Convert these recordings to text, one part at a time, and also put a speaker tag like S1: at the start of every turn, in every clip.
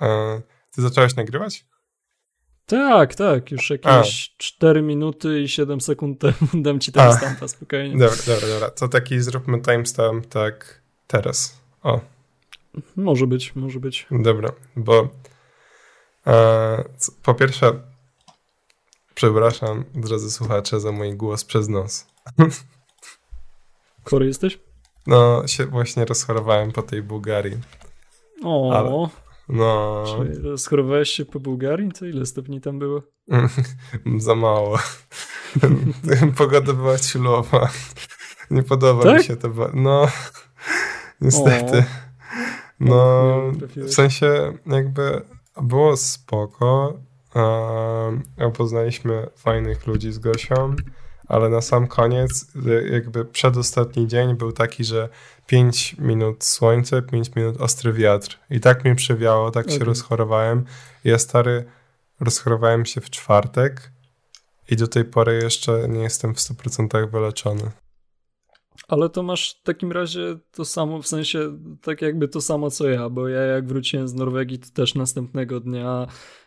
S1: E, ty zacząłeś nagrywać?
S2: Tak, tak, już jakieś A. 4 minuty i 7 sekund temu dam ci timestampa spokojnie.
S1: Dobra, dobra, dobra. To taki zróbmy timestamp tak teraz. O.
S2: Może być, może być.
S1: Dobra, bo e, po pierwsze przepraszam, drodzy słuchacze, za mój głos przez nos.
S2: Chory jesteś?
S1: No, się właśnie rozchorowałem po tej Bułgarii.
S2: O, Ale,
S1: no.
S2: Czy rozchorowałeś się po Bułgarii? To ile stopni tam było?
S1: za mało. Pogoda była ciulowa. Nie podoba tak? mi się to. No, niestety. O. No, w sensie jakby było spoko. Um, poznaliśmy fajnych ludzi z Gosią ale na sam koniec, jakby przedostatni dzień był taki, że 5 minut słońce, 5 minut ostry wiatr. I tak mnie przewiało, tak okay. się rozchorowałem. Ja stary, rozchorowałem się w czwartek i do tej pory jeszcze nie jestem w 100% wyleczony.
S2: Ale to masz w takim razie to samo, w sensie tak jakby to samo co ja, bo ja jak wróciłem z Norwegii, to też następnego dnia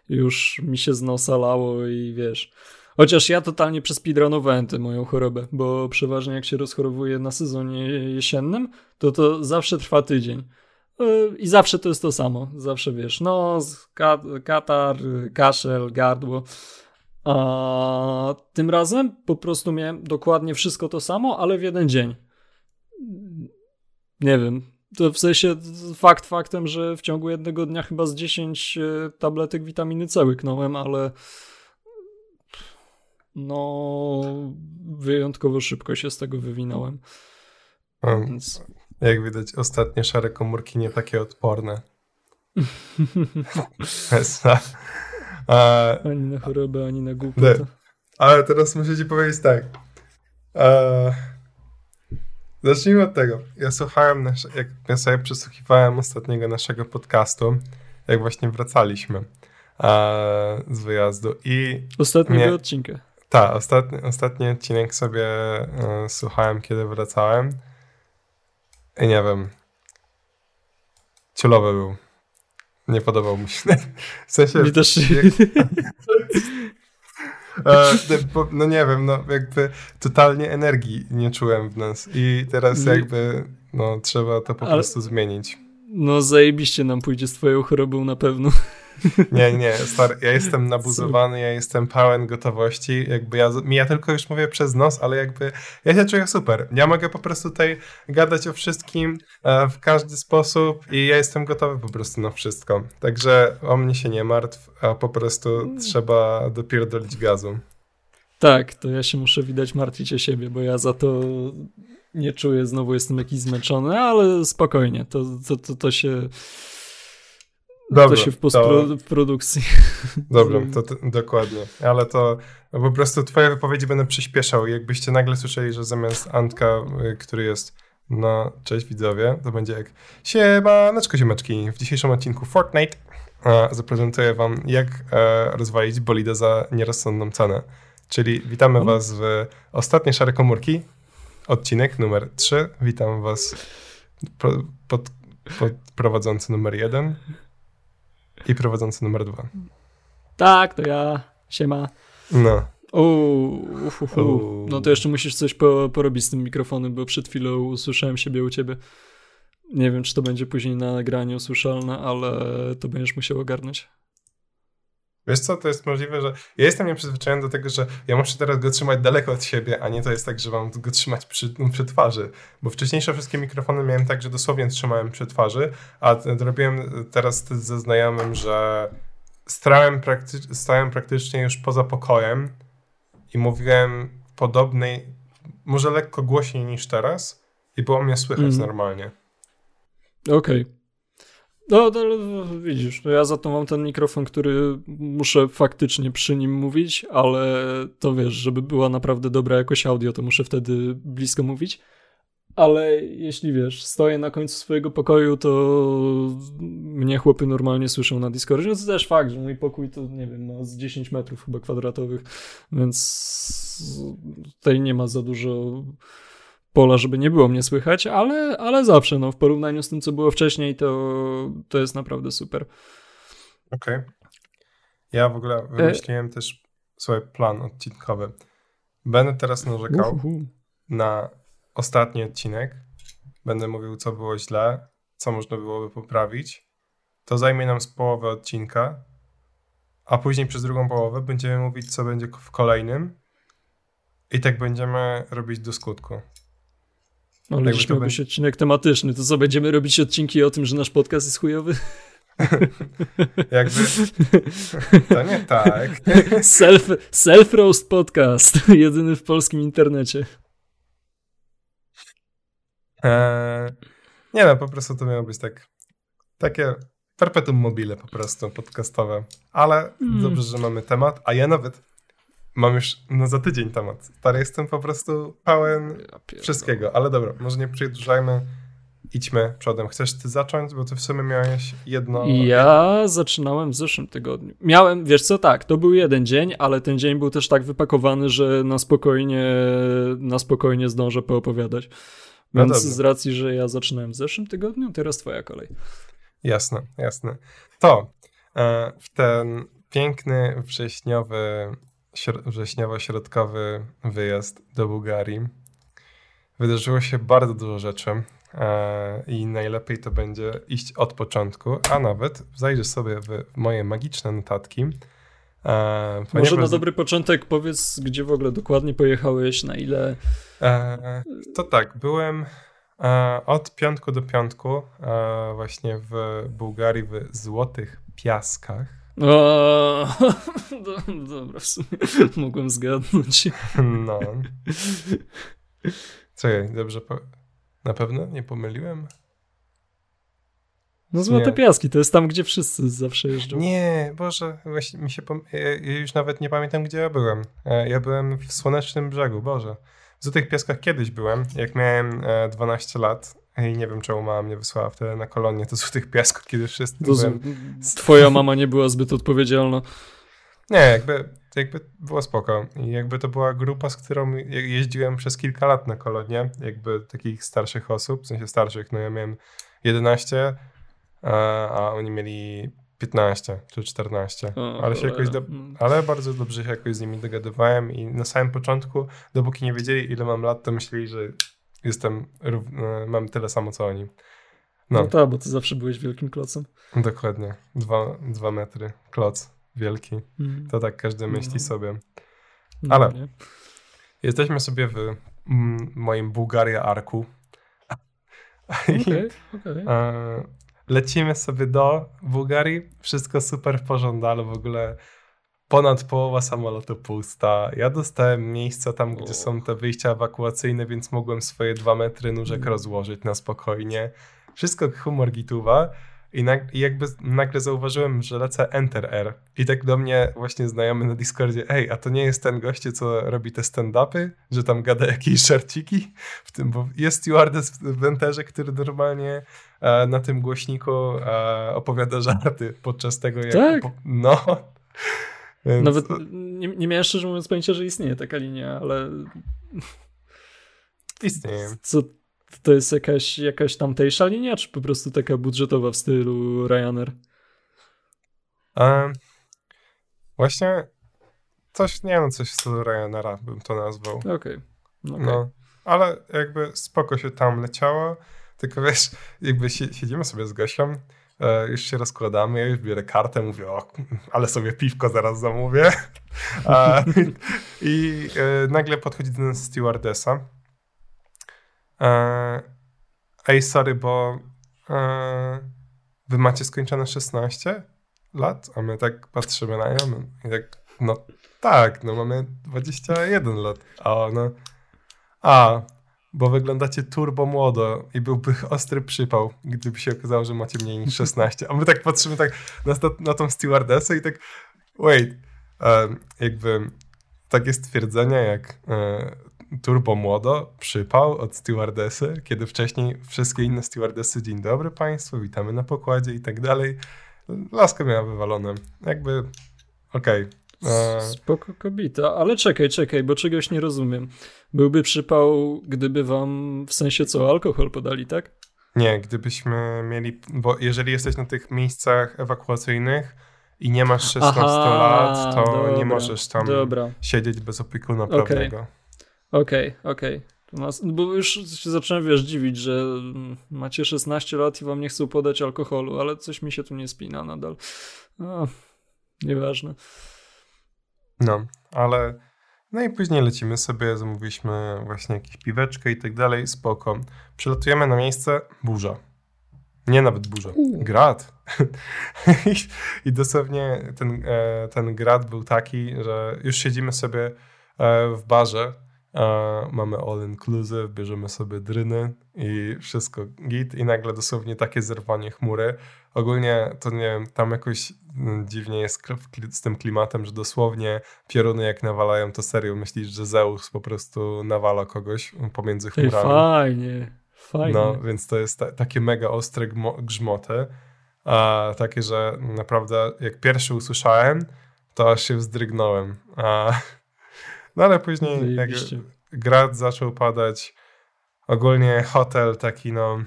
S2: już mi się z nosa lało i wiesz Chociaż ja totalnie przespeedrunowałem tę moją chorobę, bo przeważnie jak się rozchorowuję na sezonie jesiennym, to to zawsze trwa tydzień. E, I zawsze to jest to samo. Zawsze wiesz, no, katar, kaszel, gardło. A tym razem po prostu miałem dokładnie wszystko to samo, ale w jeden dzień. Nie wiem. To w sensie fakt faktem, że w ciągu jednego dnia chyba z 10 e, tabletek witaminy C łyknąłem, ale no wyjątkowo szybko się z tego wywinąłem.
S1: Um, Więc... Jak widać, ostatnie szare komórki nie takie odporne.
S2: A, ani na chorobę, ani na głupotę.
S1: Ale teraz muszę ci powiedzieć tak. E, zacznijmy od tego. Ja słuchałem, nasze, jak ja sobie przesłuchiwałem ostatniego naszego podcastu, jak właśnie wracaliśmy e, z wyjazdu i...
S2: Ostatniego mnie, odcinka.
S1: Tak, ostatni, ostatni odcinek sobie y, słuchałem, kiedy wracałem. I nie wiem. Ciulowy był. Nie podobał mi się. W sensie...
S2: Mi też
S1: jak, e, no nie wiem, no jakby totalnie energii nie czułem w nas i teraz jakby no trzeba to po Ale, prostu zmienić.
S2: No zajebiście nam pójdzie z twoją chorobą na pewno.
S1: Nie, nie, stary, ja jestem nabuzowany, ja jestem pełen gotowości, jakby ja, ja tylko już mówię przez nos, ale jakby ja się czuję super. Ja mogę po prostu tutaj gadać o wszystkim e, w każdy sposób i ja jestem gotowy po prostu na wszystko. Także o mnie się nie martw, a po prostu trzeba dopierdolić gazu.
S2: Tak, to ja się muszę widać martwić o siebie, bo ja za to nie czuję, znowu jestem jakiś zmęczony, ale spokojnie, to, to, to, to się Dobrze, to się w postprodukcji.
S1: To, to, dokładnie. Ale to no po prostu twoje wypowiedzi będę przyspieszał. Jakbyście nagle słyszeli, że zamiast Antka, y, który jest na cześć widzowie, to będzie jak siemaneczko ziomeczki. W dzisiejszym odcinku Fortnite zaprezentuję wam, jak e, rozwalić bolidę za nierozsądną cenę. Czyli witamy mhm. was w ostatniej szare komórki, odcinek numer 3. Witam was pod, pod, pod prowadzący numer 1. I prowadzący numer dwa.
S2: Tak, to ja. Siema.
S1: No.
S2: Uuu, No to jeszcze musisz coś po, porobić z tym mikrofonem, bo przed chwilą usłyszałem siebie u ciebie. Nie wiem, czy to będzie później na nagraniu słyszalne, ale to będziesz musiał ogarnąć.
S1: Wiesz co, to jest możliwe, że ja jestem nieprzyzwyczajony do tego, że ja muszę teraz go trzymać daleko od siebie, a nie to jest tak, że mam go trzymać przy, no, przy twarzy. Bo wcześniejsze wszystkie mikrofony miałem tak, że dosłownie trzymałem przy twarzy, a robiłem teraz ze znajomym, że stałem, prakty stałem praktycznie już poza pokojem i mówiłem podobnej, może lekko głośniej niż teraz i było mnie słychać mm. normalnie.
S2: Okej. Okay. No, no, widzisz, no ja za to mam ten mikrofon, który muszę faktycznie przy nim mówić, ale to wiesz, żeby była naprawdę dobra jakość audio, to muszę wtedy blisko mówić. Ale jeśli wiesz, stoję na końcu swojego pokoju, to mnie chłopy normalnie słyszą na Discordzie. No to też fakt, że mój pokój to nie wiem, ma z 10 metrów chyba kwadratowych, więc tutaj nie ma za dużo pola, żeby nie było mnie słychać, ale, ale zawsze, no, w porównaniu z tym, co było wcześniej, to, to jest naprawdę super.
S1: Okej. Okay. Ja w ogóle wymyśliłem e... też swój plan odcinkowy. Będę teraz narzekał Uhuhu. na ostatni odcinek. Będę mówił, co było źle, co można byłoby poprawić. To zajmie nam z połowy odcinka, a później przez drugą połowę będziemy mówić, co będzie w kolejnym. I tak będziemy robić do skutku.
S2: Ale jeśli miał być odcinek tematyczny, to co, będziemy robić odcinki o tym, że nasz podcast jest chujowy?
S1: Jakby. To nie tak.
S2: Self, self-roast podcast. Jedyny w polskim internecie.
S1: Eee, nie no, po prostu to miało być tak. Takie perpetuum mobile po prostu podcastowe. Ale mm. dobrze, że mamy temat, a ja nawet mam już no za tydzień temat. Stary jestem po prostu pełen ja wszystkiego. Ale dobra, może nie przedłużajmy idźmy przodem. Chcesz ty zacząć, bo ty w sumie miałeś jedno...
S2: Ja zaczynałem w zeszłym tygodniu. Miałem, wiesz co, tak, to był jeden dzień, ale ten dzień był też tak wypakowany, że na spokojnie, na spokojnie zdążę poopowiadać. No Więc no z racji, że ja zaczynałem w zeszłym tygodniu, teraz twoja kolej.
S1: Jasne, jasne. To e, w ten piękny wrześniowy, wrześniowo-środkowy wyjazd do Bułgarii wydarzyło się bardzo dużo rzeczy. E, i najlepiej to będzie iść od początku, a nawet zajrzysz sobie w moje magiczne notatki.
S2: E, Może na dobry początek powiedz, gdzie w ogóle dokładnie pojechałeś, na ile...
S1: E, to tak, byłem od piątku do piątku właśnie w Bułgarii w Złotych Piaskach.
S2: O, dobra, w sumie mogłem zgadnąć.
S1: No. Czekaj, dobrze, na pewno? Nie pomyliłem?
S2: No Złote nie. Piaski, to jest tam, gdzie wszyscy zawsze jeżdżą.
S1: Nie, Boże, właśnie mi się pom... ja już nawet nie pamiętam, gdzie ja byłem. E, ja byłem w Słonecznym Brzegu, Boże. W Złotych Piaskach kiedyś byłem, jak miałem 12 e, lat i nie wiem, czemu mama mnie wysłała wtedy na kolonię do Złotych Piasków, kiedy wszyscy byłem...
S2: Twoja mama nie była zbyt odpowiedzialna.
S1: Nie, jakby, jakby było spoko. I jakby to była grupa, z którą jeździłem przez kilka lat na kolonie, jakby takich starszych osób, w sensie starszych, no ja miałem 11, a oni mieli 15 czy 14, o, ale się jakoś do... ale bardzo dobrze się jakoś z nimi dogadywałem i na samym początku, dopóki nie wiedzieli ile mam lat, to myśleli, że jestem, e, mam tyle samo co oni.
S2: No, no tak, bo ty zawsze byłeś wielkim klocem.
S1: Dokładnie, dwa, dwa metry, kloc wielki. Mm. To tak każdy myśli no. sobie. No, Ale no, jesteśmy sobie w mm, moim Bułgaria Arku.
S2: Okay, okay.
S1: lecimy sobie do Bułgarii. Wszystko super w porządku, w ogóle ponad połowa samolotu pusta. Ja dostałem miejsca tam, gdzie są te wyjścia ewakuacyjne, więc mogłem swoje dwa metry nóżek mm. rozłożyć na spokojnie. Wszystko humor gituwa. I, nag I jakby nagle zauważyłem, że lecę Enter R. I tak do mnie właśnie znajomy na Discordzie, ej, a to nie jest ten goście, co robi te stand-upy, że tam gada jakieś żarciki w tym, bo jest stewardess w Enterze, który normalnie e, na tym głośniku e, opowiada żarty podczas tego, jak...
S2: Tak?
S1: No.
S2: Nawet nie, nie miałem szczerze mówiąc pojęcia, że istnieje taka linia, ale...
S1: Istnieje.
S2: Co, to jest jakaś, jakaś tamtejsza linia, czy po prostu taka budżetowa w stylu Ryanair?
S1: Um, właśnie coś, nie wiem, coś w stylu Ryanaira bym to nazwał.
S2: Okej. Okay.
S1: Okay. No, ale jakby spoko się tam leciało, tylko wiesz, jakby siedzimy sobie z Gosią, już się rozkładamy, ja już biorę kartę, mówię, o, ale sobie piwko zaraz zamówię. I e, nagle podchodzi ten stewardessa E, ej, sorry, bo e, wy macie skończone 16 lat? A my tak patrzymy na nią i tak, no tak, no mamy 21 lat. A ona, a, bo wyglądacie turbo młodo i byłby ostry przypał, gdyby się okazało, że macie mniej niż 16. A my tak patrzymy tak na, na tą stewardessę i tak, wait, jakby takie stwierdzenia jak e, turbo młodo, przypał od stewardesy, kiedy wcześniej wszystkie inne stewardesy, dzień dobry państwu, witamy na pokładzie i tak dalej. Laska miała wywalone. Jakby, okej. Okay.
S2: E, Spoko kobieta, ale czekaj, czekaj, bo czegoś nie rozumiem. Byłby przypał, gdyby wam w sensie co, alkohol podali, tak?
S1: Nie, gdybyśmy mieli, bo jeżeli jesteś na tych miejscach ewakuacyjnych, i nie masz 16 Aha, lat, to dobra, nie możesz tam dobra. siedzieć bez opiekuna prawnego.
S2: Okej, okay, okej. Okay. Bo już się zacząłem, wiesz, dziwić, że macie 16 lat i wam nie chcą podać alkoholu, ale coś mi się tu nie spina nadal. No, nieważne.
S1: No, ale no i później lecimy sobie, zamówiliśmy właśnie jakieś piweczkę i tak dalej, spoko. Przylatujemy na miejsce, burza. Nie nawet burza, grad. I, dosłownie ten, e, ten grad był taki, że już siedzimy sobie e, w barze, mamy all inclusive, bierzemy sobie dryny i wszystko git i nagle dosłownie takie zerwanie chmury. Ogólnie to nie wiem, tam jakoś mm, dziwnie jest z tym klimatem, że dosłownie pioruny jak nawalają, to serio myślisz, że Zeus po prostu nawala kogoś pomiędzy chmurami.
S2: Ej, fajnie, fajnie.
S1: No, więc to jest ta, takie mega ostre grzmoty. A, takie, że naprawdę jak pierwszy usłyszałem, to aż się wzdrygnąłem. A, no ale później jak grad zaczął padać, ogólnie hotel taki no,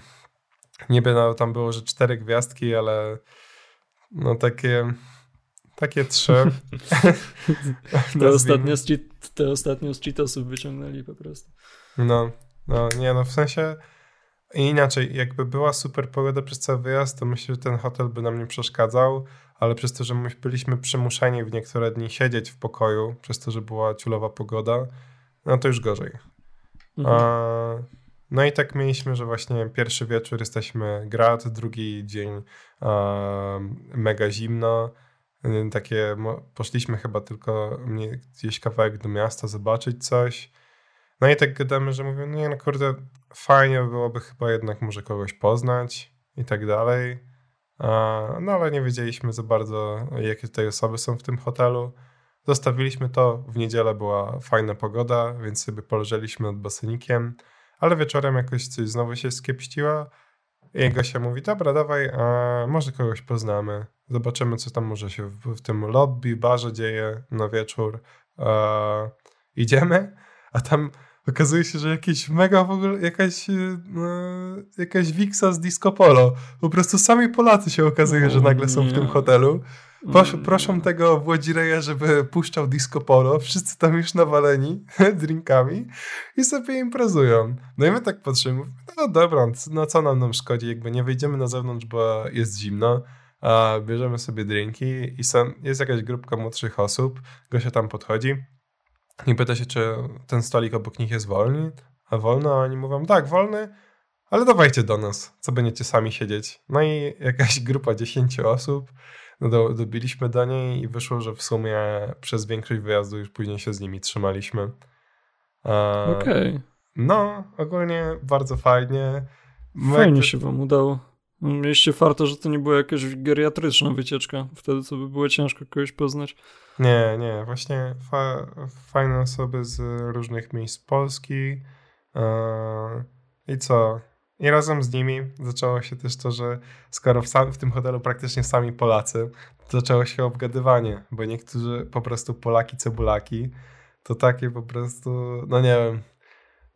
S1: niby no, tam było, że cztery gwiazdki, ale no takie takie trzy.
S2: te, ostatnio z, te ostatnio z Cheetosów wyciągnęli po prostu.
S1: No, no nie no, w sensie inaczej, jakby była super pogoda przez cały wyjazd, to myślę, że ten hotel by nam nie przeszkadzał, ale przez to, że my byliśmy przymuszeni w niektóre dni siedzieć w pokoju, przez to, że była ciulowa pogoda, no to już gorzej. Mhm. A, no i tak mieliśmy, że właśnie pierwszy wieczór jesteśmy grad, drugi dzień a, mega zimno. Takie, poszliśmy chyba tylko gdzieś kawałek do miasta zobaczyć coś. No i tak gadamy, że mówię, nie no kurde, fajnie byłoby chyba jednak może kogoś poznać i tak dalej. No ale nie wiedzieliśmy za bardzo, jakie tutaj osoby są w tym hotelu. Zostawiliśmy to, w niedzielę była fajna pogoda, więc sobie poleżeliśmy nad basenikiem, ale wieczorem jakoś coś znowu się skiepściła i Gosia mówi, dobra, dawaj, może kogoś poznamy, zobaczymy, co tam może się w, w tym lobby, barze dzieje na wieczór. E, idziemy, a tam okazuje się, że jakieś mega w ogóle, jakaś, e, jakaś wiksa z disco polo. Po prostu sami Polacy się okazuje, że nagle są w tym hotelu. Proszę, proszę tego Włodzireja, żeby puszczał disco polo. Wszyscy tam już nawaleni drinkami i sobie imprezują. No i my tak patrzymy, no dobra, no co nam nam szkodzi, jakby nie wyjdziemy na zewnątrz, bo jest zimno, a bierzemy sobie drinki i są, jest jakaś grupka młodszych osób, Gosia tam podchodzi i pyta się, czy ten stolik obok nich jest wolny, a wolno, a oni mówią, tak, wolny, ale dawajcie do nas, co będziecie sami siedzieć. No i jakaś grupa dziesięciu osób no do, dobiliśmy do niej i wyszło, że w sumie przez większość wyjazdu już później się z nimi trzymaliśmy.
S2: Okej. Okay.
S1: No, ogólnie bardzo fajnie.
S2: Fajnie się wam udało. Mieliście farto, że to nie była jakaś geriatryczna wycieczka. Wtedy to by było ciężko kogoś poznać.
S1: Nie, nie. Właśnie fa fajne osoby z różnych miejsc Polski. Yy, I co? I razem z nimi zaczęło się też to, że skoro w, w tym hotelu praktycznie sami Polacy, zaczęło się obgadywanie, bo niektórzy po prostu Polaki, cebulaki, to takie po prostu, no nie wiem,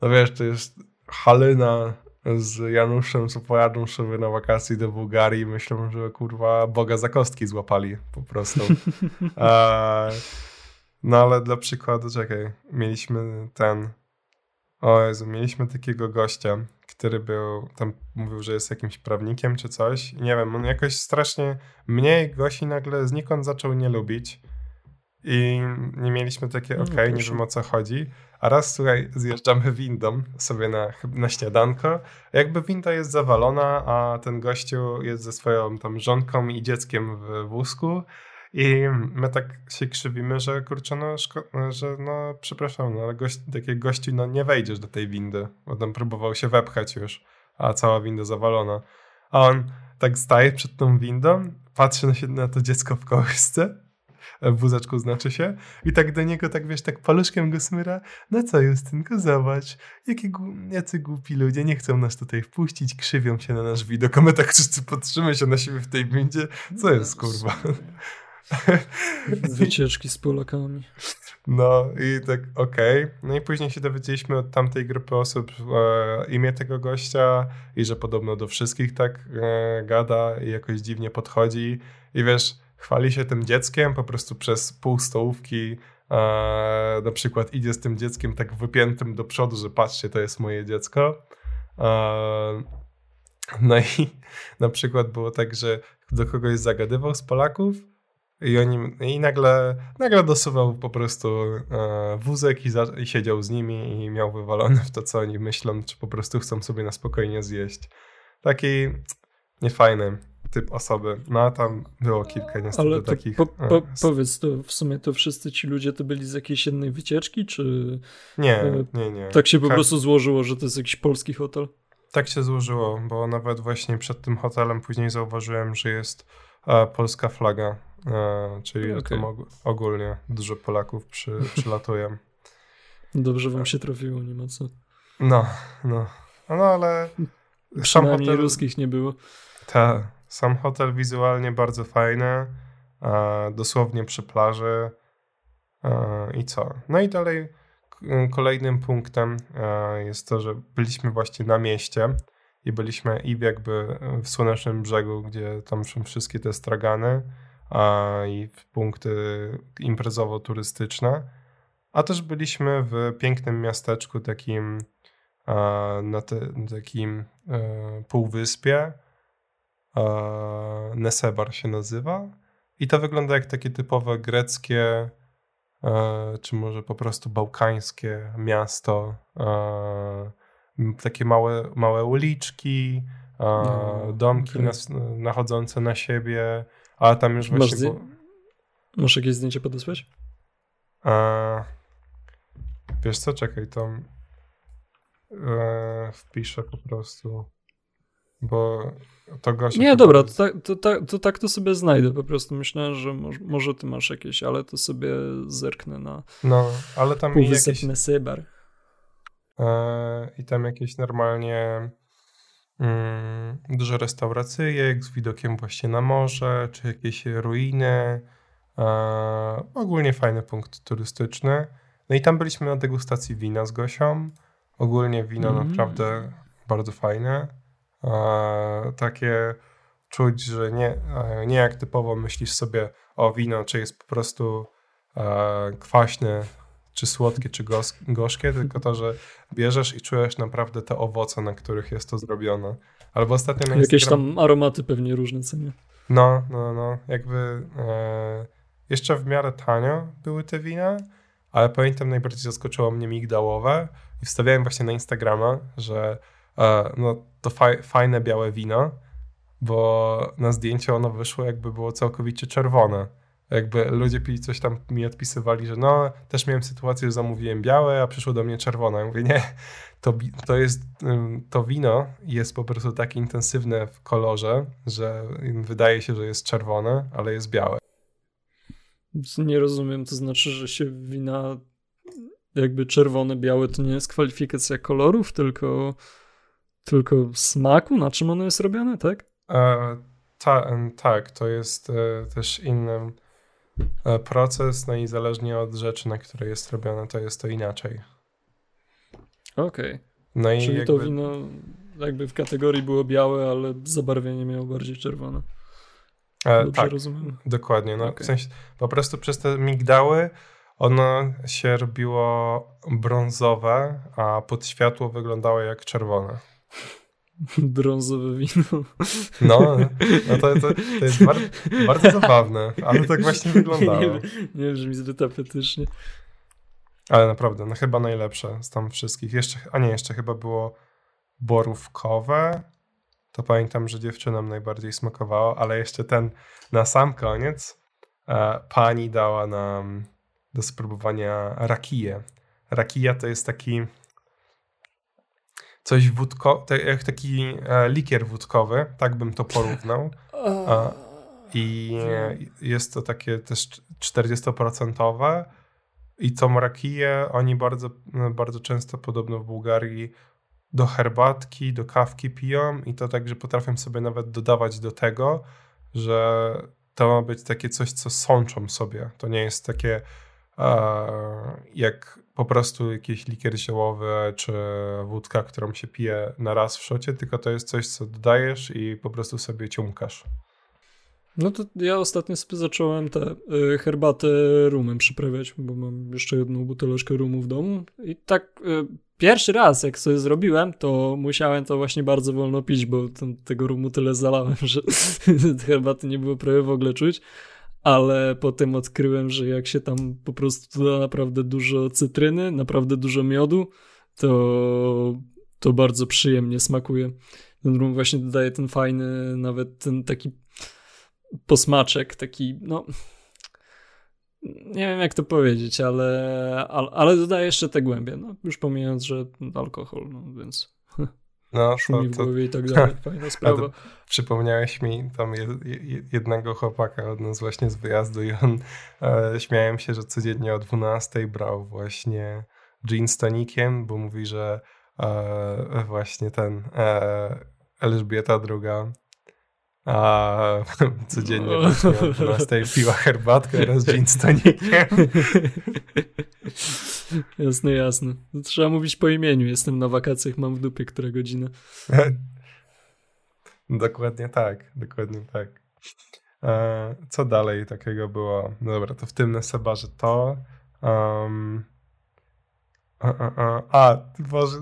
S1: no wiesz, to jest Halina z Januszem, pojadą sobie na wakacje do Bułgarii i myślą, że kurwa Boga za kostki złapali po prostu. no ale dla przykładu, czekaj, mieliśmy ten, o Jezu, mieliśmy takiego gościa, który był, tam mówił, że jest jakimś prawnikiem czy coś. Nie wiem, on jakoś strasznie mnie i Gosi nagle znikąd zaczął nie lubić. I nie mieliśmy takie, okej, okay, no, nie wiem o co chodzi. A raz, słuchaj, zjeżdżamy windą sobie na, na śniadanko. Jakby winda jest zawalona, a ten gościu jest ze swoją tam żonką i dzieckiem w wózku. I my tak się krzywimy, że kurczę, no, że no przepraszam, no, ale gość, takie gości, no nie wejdziesz do tej windy, bo tam próbował się wepchać już, a cała winda zawalona. A on tak staje przed tą windą, patrzy na, się, na to dziecko w kołysce, wózeczku znaczy się, i tak do niego, tak wiesz, tak paluszkiem go smyra, no co Justynko, zobacz, jakie, jacy głupi ludzie, nie chcą nas tutaj wpuścić, krzywią się na nasz widok, a my tak wszyscy patrzymy się na siebie w tej windzie, co jest kurwa?
S2: Wycieczki z Polakami.
S1: No i tak okej. Okay. No i później się dowiedzieliśmy od tamtej grupy osób e, imię tego gościa i że podobno do wszystkich tak e, gada i jakoś dziwnie podchodzi. I wiesz, chwali się tym dzieckiem, po prostu przez pół stołówki e, na przykład idzie z tym dzieckiem tak wypiętym do przodu, że patrzcie, to jest moje dziecko. E, no i na przykład było tak, że do kogoś zagadywał z Polaków i, oni, i nagle, nagle dosuwał po prostu e, wózek i, za, i siedział z nimi i miał wywalone w to, co oni myślą, czy po prostu chcą sobie na spokojnie zjeść. Taki niefajny typ osoby. No a tam było kilka niestety Ale takich. Po,
S2: po, powiedz, to w sumie to wszyscy ci ludzie to byli z jakiejś jednej wycieczki, czy.
S1: Nie, e, nie, nie.
S2: Tak się po prostu złożyło, że to jest jakiś polski hotel?
S1: Tak się złożyło, bo nawet właśnie przed tym hotelem później zauważyłem, że jest e, polska flaga, e, czyli okay. tam ogólnie dużo Polaków przy, przylatuje.
S2: Dobrze wam się trafiło, nie ma co.
S1: No, no. No ale.
S2: Przynajmniej hotel... ruskich nie było.
S1: Tak. Sam hotel wizualnie bardzo fajny, e, dosłownie przy plaży. E, I co? No i dalej kolejnym punktem e, jest to, że byliśmy właśnie na mieście i byliśmy i jakby w Słonecznym Brzegu, gdzie tam są wszystkie te stragany i punkty imprezowo-turystyczne, a też byliśmy w pięknym miasteczku takim na te, takim półwyspie, Nesebar się nazywa. I to wygląda jak takie typowe greckie, e, czy może po prostu bałkańskie miasto. E, takie małe, małe uliczki, no, domki okay. nachodzące na siebie, a tam już
S2: właśnie... Masz, było... Masz jakieś zdjęcie podesłać?
S1: E, wiesz co, czekaj, tam wpiszę po prostu, bo to Gosia
S2: Nie, dobra, to, tak, to, to, to, tak to sobie znajdę. Po prostu myślałem, że może, może ty masz jakieś, ale to sobie zerknę na.
S1: No, ale tam
S2: jakieś. Sybar.
S1: E, I tam jakieś normalnie mm, duże restauracyjek z widokiem właśnie na morze, czy jakieś ruiny. E, ogólnie fajny punkt turystyczny. No i tam byliśmy na degustacji wina z Gosią. Ogólnie wino mm. naprawdę bardzo fajne takie czuć, że nie, nie jak typowo myślisz sobie o wino, czy jest po prostu kwaśne, czy słodkie, czy gorzkie, tylko to, że bierzesz i czujesz naprawdę te owoce, na których jest to zrobione. Albo ostatnio na
S2: Jakieś tam aromaty pewnie różne, nie?
S1: No, no, no. Jakby e, jeszcze w miarę tanio były te wina, ale pamiętam najbardziej zaskoczyło mnie migdałowe i wstawiałem właśnie na Instagrama, że no to faj, fajne białe wino, bo na zdjęciu ono wyszło jakby było całkowicie czerwone. Jakby ludzie pili coś tam mi odpisywali, że no, też miałem sytuację, że zamówiłem białe, a przyszło do mnie czerwone. Ja mówię, nie, to, to jest, to wino jest po prostu tak intensywne w kolorze, że wydaje się, że jest czerwone, ale jest białe.
S2: Nie rozumiem, to znaczy, że się wina jakby czerwone, białe to nie jest kwalifikacja kolorów, tylko tylko smaku? Na czym ono jest robione, tak?
S1: E, ta, tak, to jest e, też inny e, proces, no i zależnie od rzeczy, na które jest robione, to jest to inaczej.
S2: Okej. Okay. No i Czyli jakby... to wino jakby w kategorii było białe, ale zabarwienie miało bardziej czerwone.
S1: E, tak, rozumiem? dokładnie. No, okay. w sensie, po prostu przez te migdały ono się robiło brązowe, a pod światło wyglądało jak czerwone.
S2: Brązowe wino.
S1: No, no to, to, to jest bardzo, bardzo zabawne, ale tak właśnie wyglądało. Nie,
S2: nie brzmi zbyt apetycznie.
S1: Ale naprawdę, no chyba najlepsze z tam wszystkich. Jeszcze, a nie, jeszcze chyba było borówkowe. To pamiętam, że dziewczynom najbardziej smakowało, ale jeszcze ten na sam koniec e, pani dała nam do spróbowania rakiję. Rakija to jest taki coś wódko, jak taki e, likier wódkowy, tak bym to porównał. I jest to takie też 40% i tą rakiję oni bardzo, bardzo często, podobno w Bułgarii, do herbatki, do kawki piją i to tak, że potrafią sobie nawet dodawać do tego, że to ma być takie coś, co sączą sobie. To nie jest takie jak po prostu jakiś likier ziołowy czy wódka, którą się pije na raz w szocie, tylko to jest coś, co dodajesz i po prostu sobie ciumkasz.
S2: No to ja ostatnio sobie zacząłem tę y, herbatę rumem przyprawiać, bo mam jeszcze jedną buteleczkę rumu w domu i tak y, pierwszy raz jak sobie zrobiłem, to musiałem to właśnie bardzo wolno pić, bo tam, tego rumu tyle zalałem, że herbaty nie było prawie w ogóle czuć, ale potem odkryłem, że jak się tam po prostu doda naprawdę dużo cytryny, naprawdę dużo miodu, to, to bardzo przyjemnie smakuje. Ten rum właśnie dodaje ten fajny, nawet ten taki posmaczek, taki, no. Nie wiem, jak to powiedzieć, ale, ale, ale dodaje jeszcze te głębie. No, już pomijając, że alkohol, no więc. No, szumi w głowie i tak dalej. Fajna sprawa.
S1: Przypomniałeś mi tam jednego chłopaka od nas właśnie z wyjazdu i on e, śmiałem się, że codziennie o 12 brał właśnie gin z tonikiem, bo mówi, że e, właśnie ten e, Elżbieta druga a codziennie właśnie o 12 piła herbatkę oraz gin z tonikiem.
S2: Jasne, jasne. To trzeba mówić po imieniu. Jestem na wakacjach, mam w dupie która godzina.
S1: dokładnie tak, dokładnie tak. E, co dalej takiego było? No dobra, to w tym Nesebarze to. Um, a, a, a, a, Boże,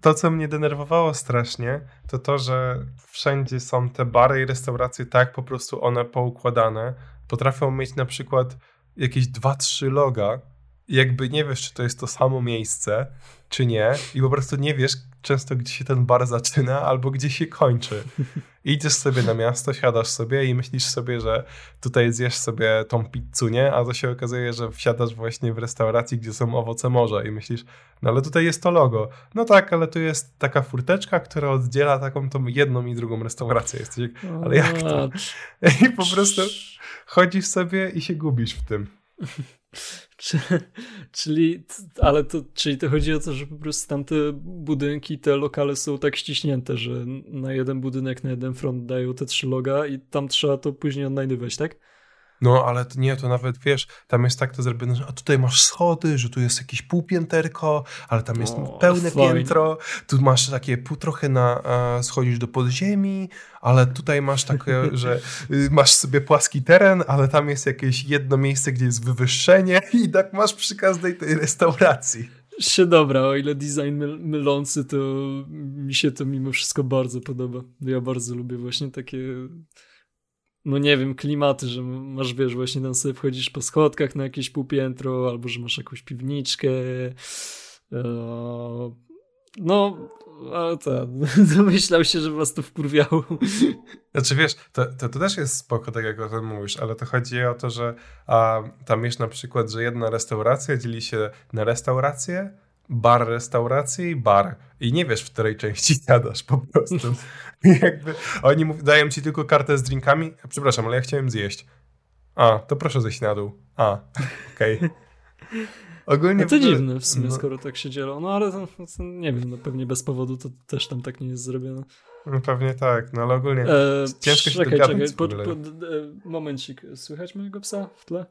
S1: to, co mnie denerwowało strasznie, to to, że wszędzie są te bary i restauracje tak po prostu one poukładane. Potrafią mieć na przykład jakieś dwa, trzy loga jakby nie wiesz, czy to jest to samo miejsce, czy nie i po prostu nie wiesz często, gdzie się ten bar zaczyna albo gdzie się kończy. Idziesz sobie na miasto, siadasz sobie i myślisz sobie, że tutaj zjesz sobie tą pizzunię, a to się okazuje, że wsiadasz właśnie w restauracji, gdzie są owoce morza i myślisz, no ale tutaj jest to logo. No tak, ale tu jest taka furteczka, która oddziela taką tą jedną i drugą restaurację. Jesteś jak, ale jak to? I po prostu chodzisz sobie i się gubisz w tym.
S2: Czyli, ale to, czyli to chodzi o to, że po prostu tamte budynki, te lokale są tak ściśnięte, że na jeden budynek, na jeden front dają te trzy loga i tam trzeba to później odnajdywać, tak?
S1: No, ale nie, to nawet wiesz, tam jest tak to zrobione, że a tutaj masz schody, że tu jest jakieś półpięterko, ale tam jest o, pełne fajnie. piętro, tu masz takie pół trochę na, a, schodzisz do podziemi, ale tutaj masz takie, że y, masz sobie płaski teren, ale tam jest jakieś jedno miejsce, gdzie jest wywyższenie i tak masz przy każdej tej restauracji.
S2: Się dobra, o ile design myl mylący, to mi się to mimo wszystko bardzo podoba. Ja bardzo lubię właśnie takie no nie wiem, klimaty, że masz, wiesz, właśnie tam sobie wchodzisz po schodkach na jakieś półpiętro, albo że masz jakąś piwniczkę. E, no, ale to, domyślał się, że was to wkurwiało.
S1: Znaczy wiesz, to, to, to też jest spoko, tak jak o tym mówisz, ale to chodzi o to, że a, tam jest na przykład, że jedna restauracja dzieli się na restaurację, bar restauracji i bar. I nie wiesz, w której części siadasz po prostu. jakby oni mów, dają ci tylko kartę z drinkami. Przepraszam, ale ja chciałem zjeść. A, to proszę zejść na dół. A, okej. Okay.
S2: Ogólnie no to ogóle... dziwne w sumie, no. skoro tak się dzielą. No ale to, to, nie wiem, no pewnie bez powodu to też tam tak nie jest zrobione.
S1: No pewnie tak, no ale ogólnie e, ciężko się czekaj, czekaj, po, po, e,
S2: momencik, słychać mojego psa w tle?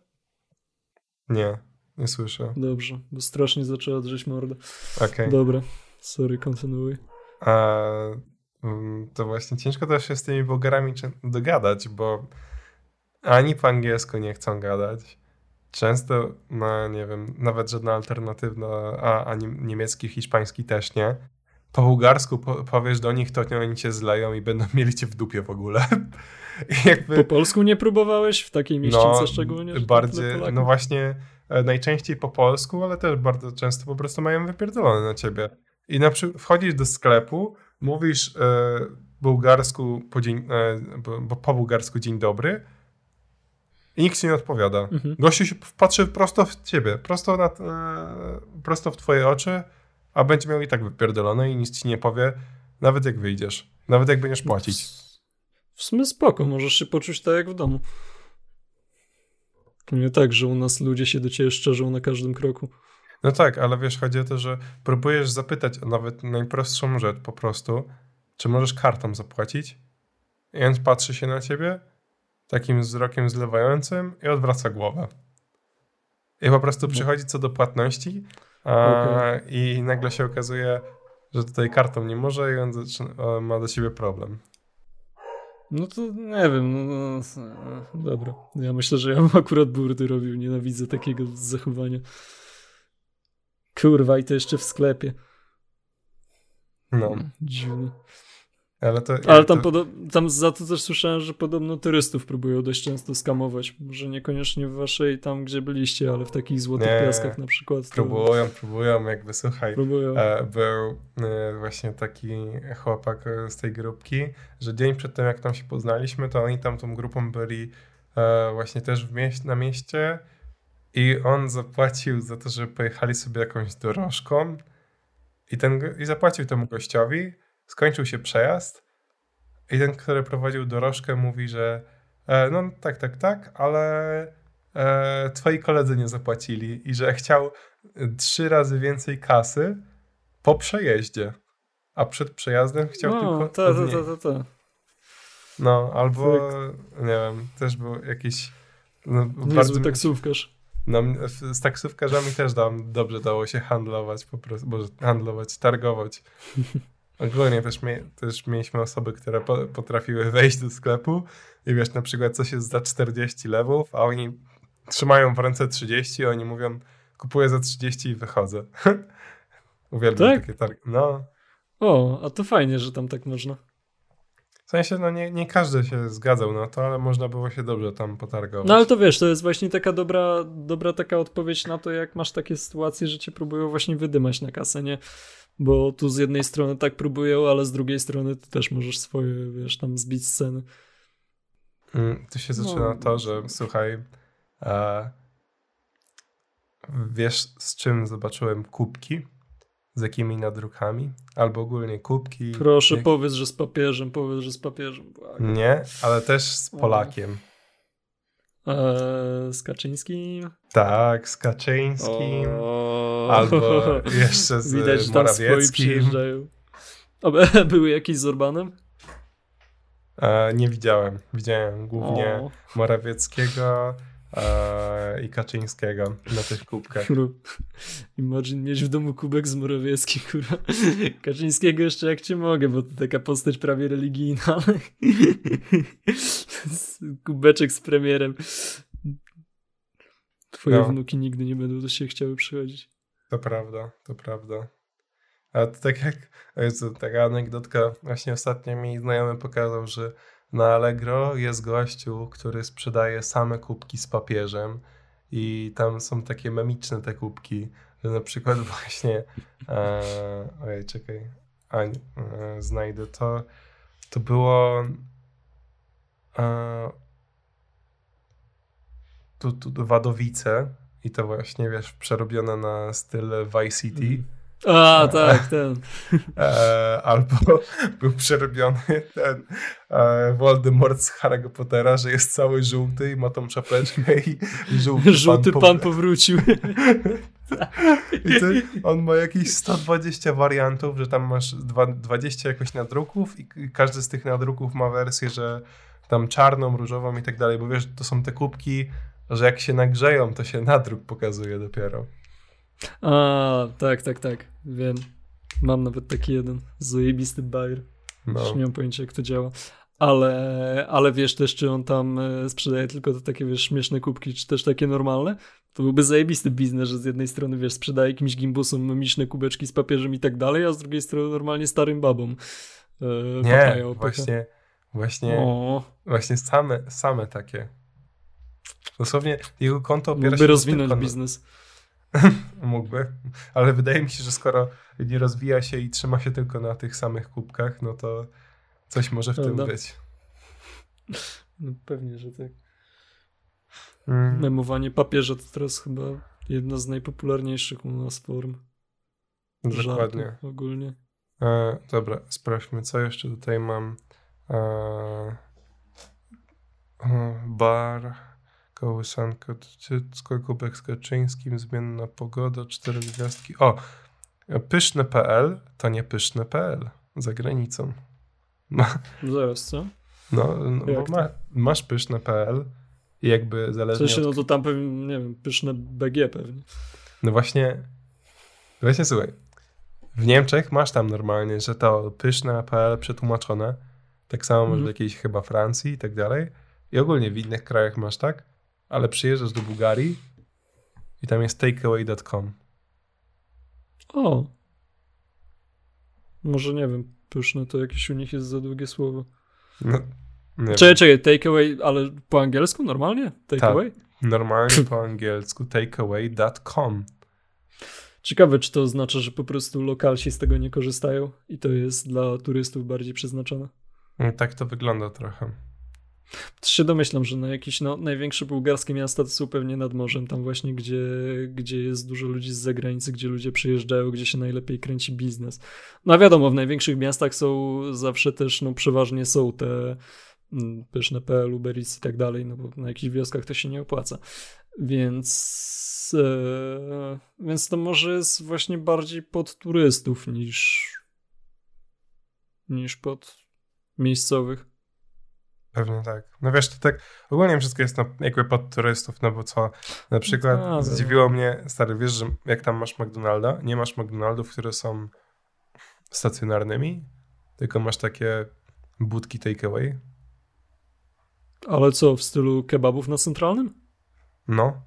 S1: Nie. Nie słyszę.
S2: Dobrze, bo strasznie zaczęła drzeć mordę. Okay. Dobra, sorry, kontynuuj.
S1: A, mm, to właśnie ciężko też się z tymi Bułgarami dogadać, bo ani po angielsku nie chcą gadać. Często, no nie wiem, nawet żadna alternatywna, a, ani niemiecki, hiszpański też nie. Po bułgarsku po, powiesz do nich, to oni cię zleją i będą mieli cię w dupie w ogóle.
S2: Jakby, po polsku nie próbowałeś w takiej mieścice no, szczególnie?
S1: Bardziej, no właśnie najczęściej po polsku, ale też bardzo często po prostu mają wypierdolone na ciebie. I na przykład wchodzisz do sklepu, mówisz e, bułgarsku po, dzień, e, po, po bułgarsku dzień dobry i nikt ci nie odpowiada. Mhm. Gościu się patrzy prosto w ciebie, prosto, na, e, prosto w twoje oczy, a będzie miał i tak wypierdolone i nic ci nie powie, nawet jak wyjdziesz, nawet jak będziesz płacić.
S2: W sumie spoko, możesz się poczuć tak jak w domu. To nie tak, że u nas ludzie się do ciebie szczerzą na każdym kroku.
S1: No tak, ale wiesz, chodzi o to, że próbujesz zapytać o nawet najprostszą rzecz po prostu, czy możesz kartą zapłacić? I on patrzy się na ciebie takim wzrokiem zlewającym i odwraca głowę. I po prostu no. przychodzi co do płatności a, okay. i nagle się okazuje, że tutaj kartą nie może i on zaczyna, ma do ciebie problem.
S2: No to nie wiem, no, no, no, dobra. Ja myślę, że ja bym akurat burdy robił, nienawidzę takiego zachowania. Kurwa, i to jeszcze w sklepie.
S1: No.
S2: Dziwne.
S1: Ale, to,
S2: Ale tam, to... tam za to też słyszałem, że podobno turystów próbują dość często skamować. Może niekoniecznie w waszej tam, gdzie byliście, ale w takich złotych nie, piaskach na przykład.
S1: To... Próbują, próbują, jakby słuchaj.
S2: Próbują.
S1: E, był e, właśnie taki chłopak z tej grupki, że dzień przed tym, jak tam się poznaliśmy, to oni tam tą grupą byli e, właśnie też w mieś na mieście i on zapłacił za to, że pojechali sobie jakąś dorożką i, ten, i zapłacił temu gościowi skończył się przejazd i ten, który prowadził dorożkę, mówi, że e, no tak, tak, tak, ale e, twoi koledzy nie zapłacili i że chciał trzy razy więcej kasy po przejeździe, a przed przejazdem chciał no, tylko
S2: to, to, to, to, to.
S1: No, albo nie wiem, też był jakiś
S2: no, bardzo taksówkarz.
S1: No, z taksówkarzami też dam, dobrze dało się handlować po prostu, może handlować, targować. Ogólnie też, mie też mieliśmy osoby, które po potrafiły wejść do sklepu i wiesz, na przykład coś jest za 40 lewów, a oni trzymają w ręce 30 i oni mówią, kupuję za 30 i wychodzę. Uwielbiam tak? takie targi. No.
S2: O, a to fajnie, że tam tak można.
S1: W sensie, no nie, nie każdy się zgadzał na to, ale można było się dobrze tam potargować.
S2: No ale to wiesz, to jest właśnie taka dobra, dobra taka odpowiedź na to, jak masz takie sytuacje, że cię próbują właśnie wydymać na kasę, nie? Bo tu z jednej strony tak próbują, ale z drugiej strony ty też możesz swoje, wiesz, tam zbić sceny.
S1: Mm, tu się zaczyna no. to, że słuchaj, e, wiesz z czym zobaczyłem kubki? Z jakimi nadrukami? Albo ogólnie kubki?
S2: Proszę, jak... powiedz, że z papieżem, powiedz, że z papieżem.
S1: Błagam. Nie, ale też z Polakiem.
S2: Eee, z Kaczyńskim?
S1: Tak, z Kaczyńskim. O... Albo jeszcze z Widać, że tam Morawieckim.
S2: A były jakieś z Orbanem?
S1: E, nie widziałem. Widziałem głównie o... Morawieckiego e, i Kaczyńskiego na tych kubkach.
S2: Imagine mieć w domu kubek z Morawieckim, kurwa. Kaczyńskiego jeszcze jak cię mogę, bo to taka postać prawie religijna, kubeczek z premierem. Twoje no. wnuki nigdy nie będą do siebie chciały przychodzić.
S1: To prawda, to prawda. A to tak jak, jest taka anegdotka, właśnie ostatnio mi znajomy pokazał, że na Allegro jest gościu, który sprzedaje same kubki z papieżem i tam są takie memiczne te kubki, że na przykład właśnie e, ojej, czekaj, a, e, znajdę to, to było e, tu, tu Wadowice i to właśnie, wiesz, przerobione na styl Vice City.
S2: A, tak, ten.
S1: E, albo był przerobiony ten e, Voldemort z Harry'ego Pottera, że jest cały żółty i ma tą czapeczkę i, żółty,
S2: żółty pan, pan powrócił.
S1: I ty, on ma jakieś 120 wariantów, że tam masz 20 jakoś nadruków i każdy z tych nadruków ma wersję, że tam czarną, różową i tak dalej, bo wiesz, to są te kubki, że jak się nagrzeją, to się nadruk pokazuje dopiero.
S2: A, tak, tak, tak. Wiem. Mam nawet taki jeden zajebisty bajer. No. Już nie mam pojęcia, jak to działa. Ale, ale wiesz też, czy on tam e, sprzedaje tylko te takie, wiesz, śmieszne kubki, czy też takie normalne? To byłby zajebisty biznes, że z jednej strony, wiesz, sprzedaje jakimś gimbusom memiczne kubeczki z papieżem i tak dalej, a z drugiej strony normalnie starym babom.
S1: E, nie, właśnie, właśnie, o. właśnie same, same takie. Dosłownie jego konto
S2: opiera Mógłby się rozwinąć biznes.
S1: Mógłby, ale wydaje mi się, że skoro nie rozwija się i trzyma się tylko na tych samych kubkach, no to coś może w tym być.
S2: No pewnie, że tak. Mm. Memowanie papieża to teraz chyba jedna z najpopularniejszych u nas form.
S1: Dokładnie.
S2: ogólnie.
S1: E, dobra, sprawdźmy, co jeszcze tutaj mam. E bar. Kołysanka, Cycko, Kubek z Kaczyńskim, zmienna pogoda, cztery gwiazdki. O, pyszne.pl to nie pyszne.pl za granicą.
S2: Ma, Zaraz, co?
S1: No, no bo ma, masz pyszne.pl i jakby zależy.
S2: W sensie, od... no to tam pewnie, nie wiem, pyszne BG pewnie.
S1: No właśnie, właśnie słuchaj, w Niemczech masz tam normalnie, że to pyszne.pl przetłumaczone, Tak samo masz w jakiejś chyba Francji i tak dalej. I ogólnie w innych krajach masz tak, ale przyjeżdżasz do Bułgarii i tam jest takeaway.com.
S2: O. Może nie wiem, pyszne to jakieś u nich jest za długie słowo. No, nie czekaj, czekaj, takeaway, ale po angielsku normalnie? Takeaway? Tak,
S1: normalnie po angielsku takeaway.com.
S2: Ciekawe, czy to oznacza, że po prostu lokalsi z tego nie korzystają i to jest dla turystów bardziej przeznaczone.
S1: No, tak to wygląda trochę.
S2: Się domyślam, że na jakieś no, największe bułgarskie miasta to są pewnie nad morzem, tam właśnie, gdzie, gdzie jest dużo ludzi z zagranicy, gdzie ludzie przyjeżdżają, gdzie się najlepiej kręci biznes. No a wiadomo, w największych miastach są zawsze też, no przeważnie są te mm, pyszne PL, Uber i tak dalej, no bo na jakichś wioskach to się nie opłaca. Więc, e, więc to może jest właśnie bardziej pod turystów niż, niż pod miejscowych.
S1: Pewnie tak. No wiesz, to tak ogólnie wszystko jest no, jakby pod turystów, no bo co, na przykład no, zdziwiło mnie, stary, wiesz, że jak tam masz McDonalda, nie masz McDonaldów, które są stacjonarnymi, tylko masz takie budki takeaway.
S2: Ale co, w stylu kebabów na centralnym?
S1: No.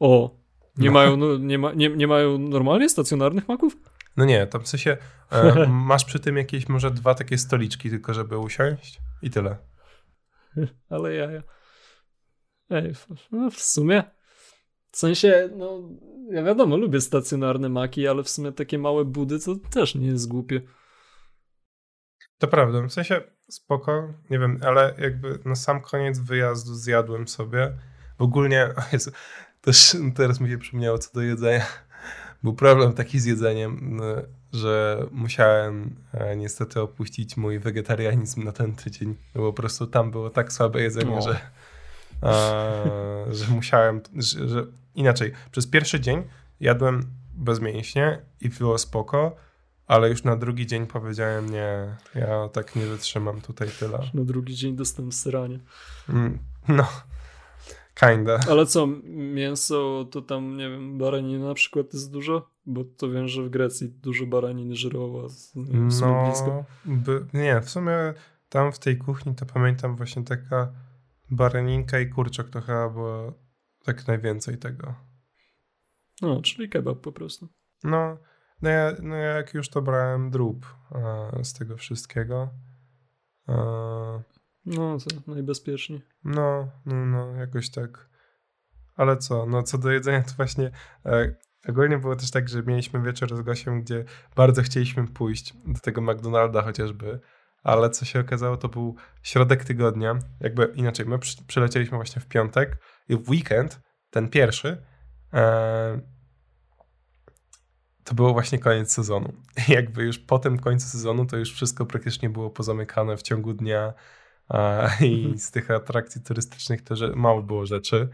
S2: O, nie, no. Mają, no, nie, ma, nie, nie mają normalnie stacjonarnych maków?
S1: No nie, tam w sensie e, masz przy tym jakieś może dwa takie stoliczki tylko, żeby usiąść i tyle.
S2: Ale ja, ja. Ej, no w sumie w sensie, no ja wiadomo, lubię stacjonarne maki, ale w sumie takie małe budy to też nie jest głupie.
S1: To prawda, w sensie spoko, nie wiem, ale jakby na sam koniec wyjazdu zjadłem sobie, w ogólnie, Jezu, też teraz mi się przypomniało co do jedzenia, był problem taki z jedzeniem, że musiałem e, niestety opuścić mój wegetarianizm na ten tydzień. Po prostu tam było tak słabe jedzenie, że, że musiałem, że, że, inaczej. Przez pierwszy dzień jadłem bezmięśnie i było spoko, ale już na drugi dzień powiedziałem nie, ja tak nie wytrzymam tutaj tyle.
S2: Na drugi dzień dostałem syranie.
S1: Mm, no, Kinda.
S2: Ale co, mięso to tam, nie wiem, baraniny na przykład jest dużo? Bo to wiem, że w Grecji dużo baraniny żeroła. No, blisko.
S1: By, nie, w sumie tam w tej kuchni to pamiętam właśnie taka baraninka i kurczak to chyba było tak najwięcej tego.
S2: No, czyli kebab po prostu.
S1: No, no, ja, no jak już to brałem drób z tego wszystkiego.
S2: No, to najbezpieczniej.
S1: No, no, no, jakoś tak. Ale co, no co do jedzenia, to właśnie e, ogólnie było też tak, że mieliśmy wieczór z Gosiem, gdzie bardzo chcieliśmy pójść do tego McDonalda chociażby, ale co się okazało, to był środek tygodnia, jakby inaczej, my przy, przylecieliśmy właśnie w piątek i w weekend, ten pierwszy, e, to było właśnie koniec sezonu. Jakby już po tym końcu sezonu to już wszystko praktycznie było pozamykane w ciągu dnia, i mhm. z tych atrakcji turystycznych to że mało było rzeczy.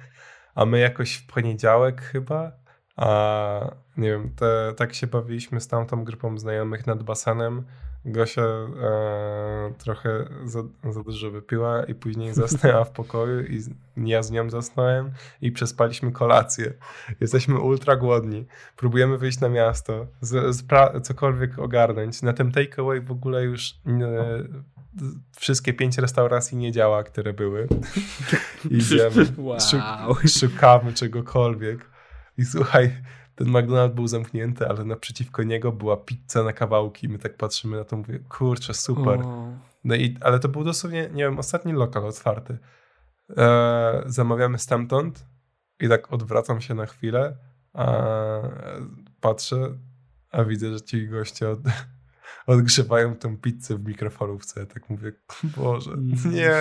S1: A my jakoś w poniedziałek chyba, a nie wiem, te, tak się bawiliśmy z tamtą grupą znajomych nad basenem. Gosia e, trochę za, za, dużo wypiła i później zasnęła w pokoju i ja z nią zasnąłem i przespaliśmy kolację. Jesteśmy ultra głodni. Próbujemy wyjść na miasto, z, z cokolwiek ogarnąć. Na tym takeaway w ogóle już e, wszystkie pięć restauracji nie działa, które były. Idziemy, wow. szukamy czegokolwiek. I słuchaj, ten McDonald's był zamknięty, ale naprzeciwko niego była pizza na kawałki. My tak patrzymy na to, mówię, kurczę, super. No i, ale to był dosłownie, nie wiem, ostatni lokal otwarty. E, zamawiamy stamtąd i tak odwracam się na chwilę, a patrzę, a widzę, że ci goście od, odgrzewają tą pizzę w mikrofalówce. Tak mówię, Boże, mm. nie,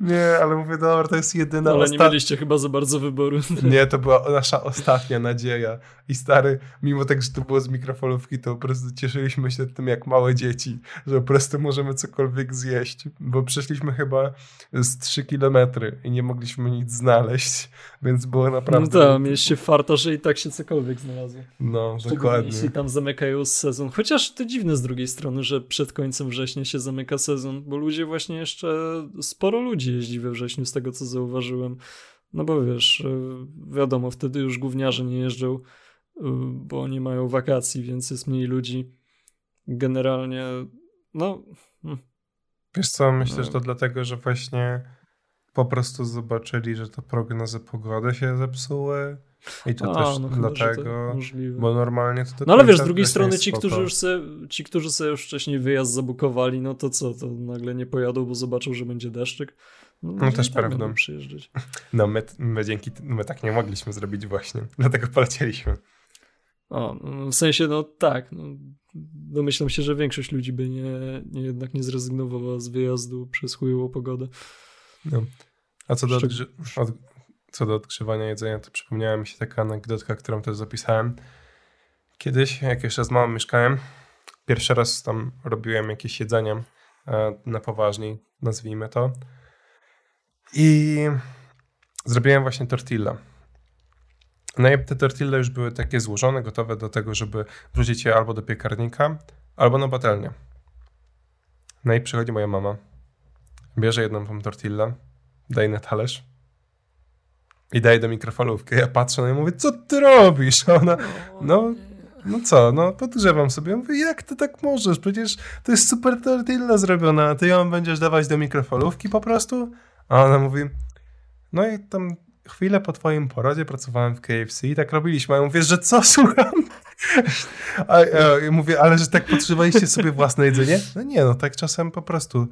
S1: nie, ale mówię, dobra, to jest jedyna...
S2: Ale nie mieliście chyba za bardzo wyboru.
S1: Nie, to była nasza ostatnia nadzieja. I stary, mimo tego, że to było z mikrofalówki, to po prostu cieszyliśmy się tym jak małe dzieci, że po prostu możemy cokolwiek zjeść, bo przeszliśmy chyba z 3 kilometry i nie mogliśmy nic znaleźć, więc było naprawdę...
S2: No tak, mieliście farta, że i tak się cokolwiek znalazło.
S1: No, dokładnie.
S2: Jeśli tam zamykają sezon. Chociaż to dziwne z drugiej strony, że przed końcem września się zamyka sezon, bo ludzie właśnie jeszcze, sporo ludzi jeździ we wrześniu, z tego co zauważyłem. No bo wiesz, e, wiadomo, wtedy już gówniarze nie jeżdżą, e, bo nie mają wakacji, więc jest mniej ludzi. Generalnie, no, hmm.
S1: Wiesz co, myślę, no. że to dlatego, że właśnie po prostu zobaczyli, że to prognozy pogody się zepsuły. I to A, też no dlatego, bo normalnie to
S2: No ale wiesz, z drugiej strony ci którzy, już se, ci, którzy sobie już wcześniej wyjazd zabukowali, no to co, to nagle nie pojadą, bo zobaczą, że będzie deszczyk.
S1: No, no też tak pewno. przyjeżdżać. No my, my dzięki, my tak nie mogliśmy zrobić właśnie, dlatego polecieliśmy.
S2: O, w sensie, no tak, no, domyślam się, że większość ludzi by nie, nie jednak nie zrezygnowała z wyjazdu przez chujową pogodę.
S1: No. A co do, od, co do odgrzewania jedzenia, to przypomniała mi się taka anegdotka, którą też zapisałem. Kiedyś, jak jeszcze z mamą mieszkałem, pierwszy raz tam robiłem jakieś jedzenie e, na poważniej, nazwijmy to. I zrobiłem właśnie tortilla. No i te tortille już były takie złożone, gotowe do tego, żeby wrzucić je albo do piekarnika, albo na patelnię. No i przychodzi moja mama, bierze jedną tą tortillę, daje na talerz i daje do mikrofalówki. Ja patrzę na nią i mówię, co ty robisz? A ona, no, no co, no podgrzewam sobie. Mówię, jak ty tak możesz? Przecież to jest super tortilla zrobiona, a ty ją będziesz dawać do mikrofalówki po prostu? A ona mówi, no i tam chwilę po twoim porodzie pracowałem w KFC i tak robiliśmy. A ja mówię, że co, słucham? A, a ja mówię, ale że tak potrzebowaliście sobie własne jedzenie? No nie, no tak czasem po prostu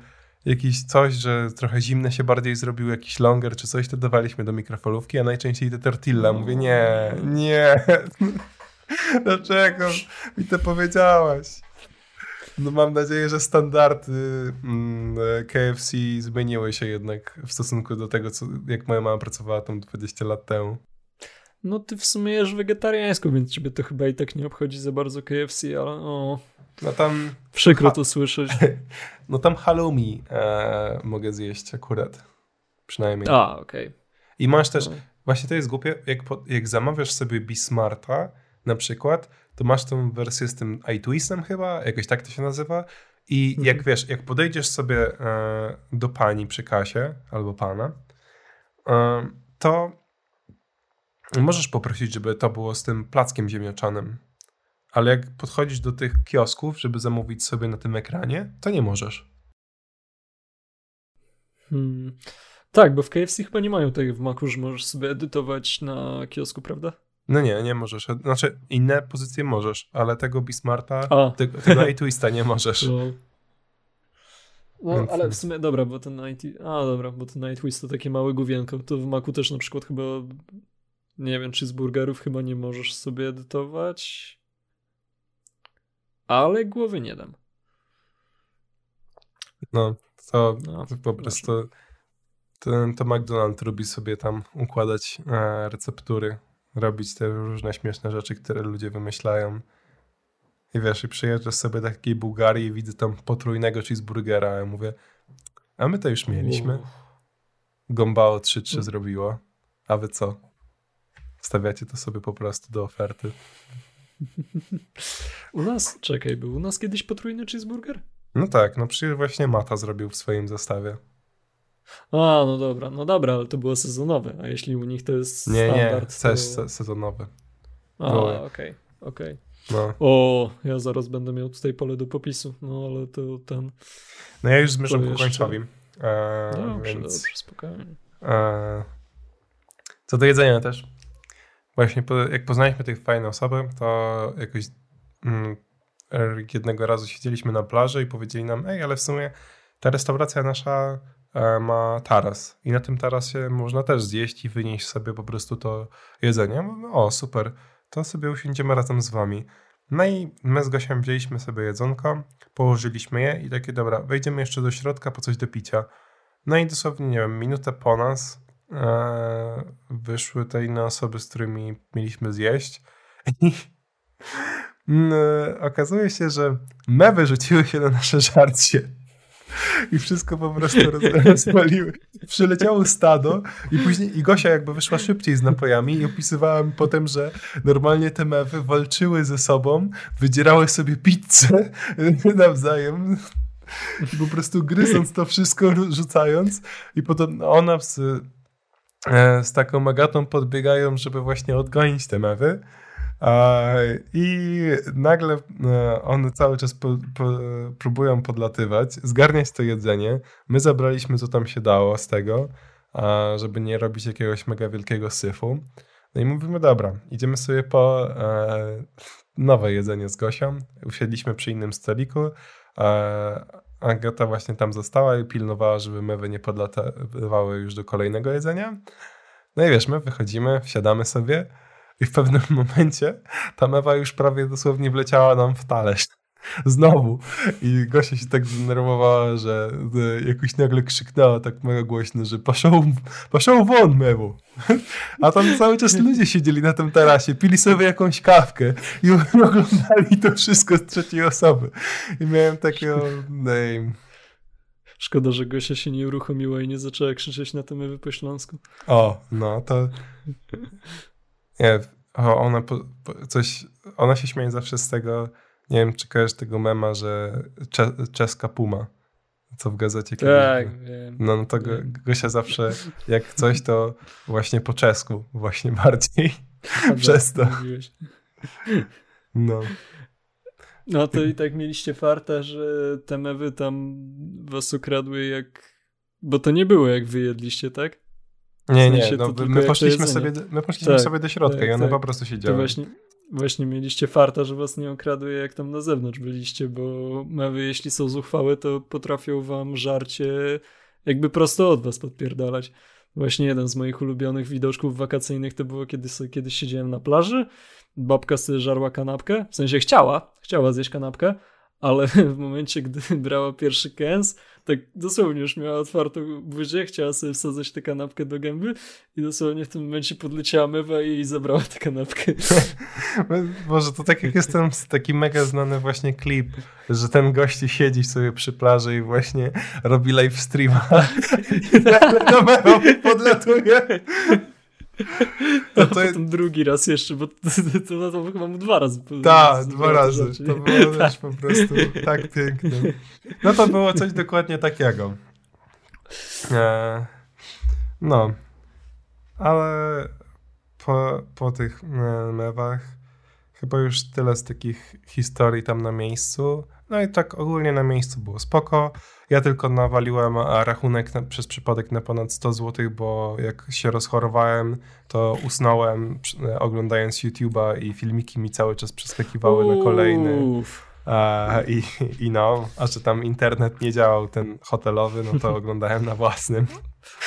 S1: jakiś coś, że trochę zimne się bardziej zrobił, jakiś longer czy coś, to dawaliśmy do mikrofalówki, a najczęściej te tortilla. Mówię, nie, nie. Dlaczego mi to powiedziałaś? No mam nadzieję, że standardy mm, KFC zmieniły się jednak w stosunku do tego, co, jak moja mama pracowała tam 20 lat temu.
S2: No ty w sumie jesz wegetariańsko, więc ciebie to chyba i tak nie obchodzi za bardzo KFC, ale o...
S1: No tam...
S2: Przykro to słyszeć.
S1: No tam halloumi e, mogę zjeść akurat. Przynajmniej.
S2: A, okej. Okay.
S1: I masz też... No. Właśnie to jest głupie, jak, jak zamawiasz sobie Bismarta na przykład, to masz tą wersję z tym iTwistem chyba, jakoś tak to się nazywa. I mhm. jak wiesz, jak podejdziesz sobie e, do pani przy kasie albo pana, e, to możesz poprosić, żeby to było z tym plackiem ziemniaczanym. Ale jak podchodzisz do tych kiosków, żeby zamówić sobie na tym ekranie, to nie możesz.
S2: Hmm. Tak, bo w KFC chyba nie mają tego w Macu, że możesz sobie edytować na kiosku, prawda?
S1: No nie, nie możesz. Znaczy, inne pozycje możesz, ale tego Bismarta, A. tego, tego twista nie możesz. No.
S2: No, Więc... ale w sumie, dobra, bo ten Night... A, dobra, bo ten Nightwist to takie małe główienko. To w Macu też na przykład chyba, nie wiem, czy z burgerów chyba nie możesz sobie edytować, ale głowy nie dam.
S1: No, to, no, to po prostu to, to McDonald's lubi sobie tam układać e, receptury robić te różne śmieszne rzeczy, które ludzie wymyślają. I wiesz, i przyjeżdżasz sobie do takiej Bułgarii i widzę tam potrójnego cheeseburgera, a ja mówię, a my to już mieliśmy. Gombao 3-3 zrobiło. A wy co? Stawiacie to sobie po prostu do oferty.
S2: U nas, czekaj, był u nas kiedyś potrójny cheeseburger?
S1: No tak, no przecież właśnie Mata zrobił w swoim zestawie.
S2: A, no dobra, no dobra, ale to było sezonowe, a jeśli u nich to jest
S1: nie,
S2: standard,
S1: Nie, też to... sezonowe.
S2: A, okej, okej. Okay, okay. no. O, ja zaraz będę miał tutaj pole do popisu, no ale to ten...
S1: No ja już zmierzam ku końcowi.
S2: E, dobrze, więc, dobrze, spokojnie.
S1: E, co do jedzenia też. Właśnie jak poznaliśmy tych fajne osoby, to jakoś mm, jednego razu siedzieliśmy na plaży i powiedzieli nam, ej, ale w sumie ta restauracja nasza E, ma taras i na tym tarasie można też zjeść i wynieść sobie po prostu to jedzenie. O, super, to sobie usiądziemy razem z wami. No i my z Gosiem wzięliśmy sobie jedzonko, położyliśmy je i takie, dobra, wejdziemy jeszcze do środka po coś do picia. No i dosłownie, nie wiem, minutę po nas wyszły te inne osoby, z którymi mieliśmy zjeść. I mm, okazuje się, że mewy rzuciły się na nasze żarcie. I wszystko po prostu rozwaliły. Przyleciało stado i później i Gosia jakby wyszła szybciej z napojami i opisywałem potem, że normalnie te mewy walczyły ze sobą, wydzierały sobie pizzę nawzajem i po prostu gryząc to wszystko, rzucając i potem ona e, z taką Agatą podbiegają, żeby właśnie odgonić te mewy. I nagle e, one cały czas po, po, próbują podlatywać, zgarniać to jedzenie. My zabraliśmy, co tam się dało z tego, żeby nie robić jakiegoś mega wielkiego syfu. No i mówimy, dobra, idziemy sobie po e, nowe jedzenie z Gosią. Usiedliśmy przy innym stoliku. Agata właśnie tam została i pilnowała, żeby mewy nie podlatywały już do kolejnego jedzenia. No i wiesz, my wychodzimy, wsiadamy sobie i w pewnym momencie ta mewa już prawie dosłownie wleciała nam w talerz. Znowu. I Gosia się tak zdenerwowała, że jakoś nagle krzyknęła tak mega głośno, że poszło, poszło won mewu. A tam cały czas ludzie siedzieli na tym tarasie, pili sobie jakąś kawkę i oglądali to wszystko z trzeciej osoby. I miałem takiego... Name.
S2: Szkoda, że Gosia się nie uruchomiła i nie zaczęła krzyczeć na tym ewy po śląsku.
S1: O, no to... Nie, ona po, po, coś... Ona się śmieje zawsze z tego nie wiem, czy kojarzysz tego mema, że cze, czeska puma, co w gazecie
S2: kiedyś. Tak, wiem.
S1: No, no to wiem. Gosia zawsze, jak coś, to właśnie po czesku, właśnie bardziej. Przez to. No.
S2: No to i tak mieliście farta, że te mewy tam was ukradły jak... Bo to nie było jak wyjedliście, tak?
S1: Nie, nie, no, my, poszliśmy sobie, my poszliśmy tak, sobie do środka tak, i one tak. po prostu siedziały.
S2: To właśnie, właśnie mieliście farta, że was nie okradły jak tam na zewnątrz byliście, bo mewy jeśli są zuchwałe, to potrafią wam żarcie jakby prosto od was podpierdalać. Właśnie jeden z moich ulubionych widoczków wakacyjnych to było, kiedy sobie kiedyś siedziałem na plaży, babka sobie żarła kanapkę, w sensie chciała, chciała zjeść kanapkę, ale w momencie, gdy brała pierwszy kęs, tak dosłownie już miała otwartą buzię, chciała sobie wsadzać tę kanapkę do gęby i dosłownie w tym momencie podleciała mewa i zabrała tę kanapkę.
S1: Może to tak jak jest ten taki mega znany właśnie klip, że ten gości siedzi sobie przy plaży i właśnie robi live streama. I nagle podlatuje.
S2: To, to potem drugi raz jeszcze, bo to, to, to chyba mu dwa razy.
S1: Tak, dwa razy. To było też po prostu tak piękne. No to było coś dokładnie takiego. E, no. Ale po, po tych e, mewach chyba już tyle z takich historii tam na miejscu. No i tak ogólnie na miejscu było spoko. Ja tylko nawaliłem rachunek na, przez przypadek na ponad 100 zł, bo jak się rozchorowałem, to usnąłem oglądając YouTube'a i filmiki mi cały czas przeskakiwały na kolejny. A, i, I no, a że tam internet nie działał, ten hotelowy, no to oglądałem na własnym.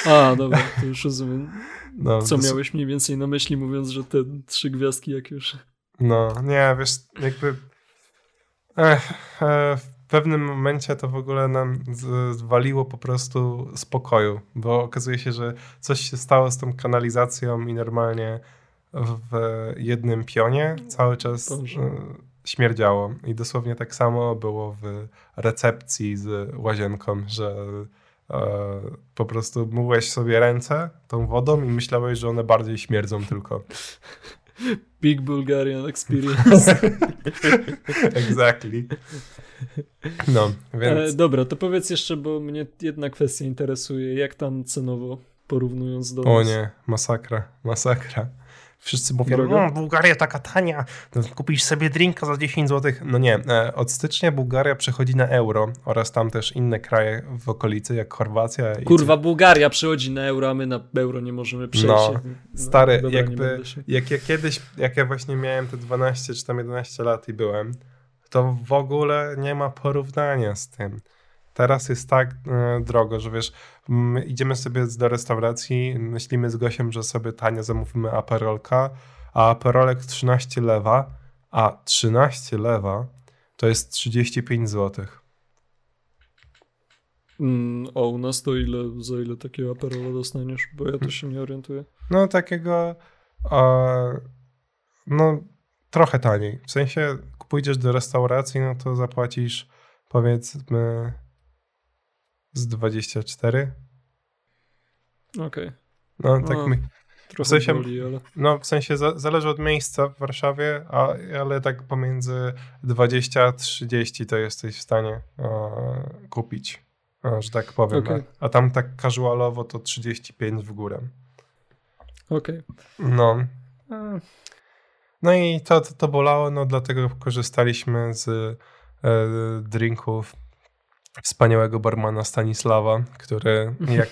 S2: A, dobra, to już rozumiem. No, Co miałeś mniej więcej na myśli, mówiąc, że te trzy gwiazdki jak już...
S1: No, nie, wiesz, jakby... Ech, e, w pewnym momencie to w ogóle nam zwaliło po prostu spokoju, bo okazuje się, że coś się stało z tą kanalizacją i normalnie w jednym pionie cały czas Boże. E, śmierdziało. I dosłownie tak samo było w recepcji z łazienką, że e, po prostu myłeś sobie ręce tą wodą i myślałeś, że one bardziej śmierdzą tylko.
S2: Big Bulgarian Experience.
S1: exactly. No, więc...
S2: E, dobra, to powiedz jeszcze, bo mnie jedna kwestia interesuje. Jak tam cenowo porównując do
S1: O nie, masakra, masakra. Wszyscy mówią, no Bułgaria taka tania, no, kupisz sobie drinka za 10 zł. No nie, e, od stycznia Bułgaria przechodzi na euro oraz tam też inne kraje w okolicy, jak Chorwacja.
S2: Kurwa, Bułgaria przechodzi na euro, a my na euro nie możemy przejść. No,
S1: stary, no, jakby, jak ja kiedyś, jak ja właśnie miałem te 12 czy tam 11 lat i byłem, to w ogóle nie ma porównania z tym. Teraz jest tak e, drogo, że wiesz, idziemy sobie do restauracji, myślimy z Gosiem, że sobie tanio zamówimy aperolka, a aperolek 13 lewa, a 13 lewa to jest 35 zł.
S2: Mm, a u nas to ile, za ile takiego aperola dostaniesz? Bo ja też się nie orientuję.
S1: No takiego, e, no trochę taniej. W sensie pójdziesz do restauracji, no to zapłacisz powiedzmy z 24.
S2: Okej. Okay.
S1: No, tak no, mi... W sensie, boli, ale... No, w sensie za, zależy od miejsca w Warszawie, a, ale tak pomiędzy 20 a 30 to jesteś w stanie e, kupić, e, że tak powiem. Okay. A, a, tam tak casualowo to 35 w górę.
S2: Okej.
S1: Okay. No. No i to, to, to bolało, no dlatego korzystaliśmy z e, drinków wspaniałego barmana Stanisława, który jak,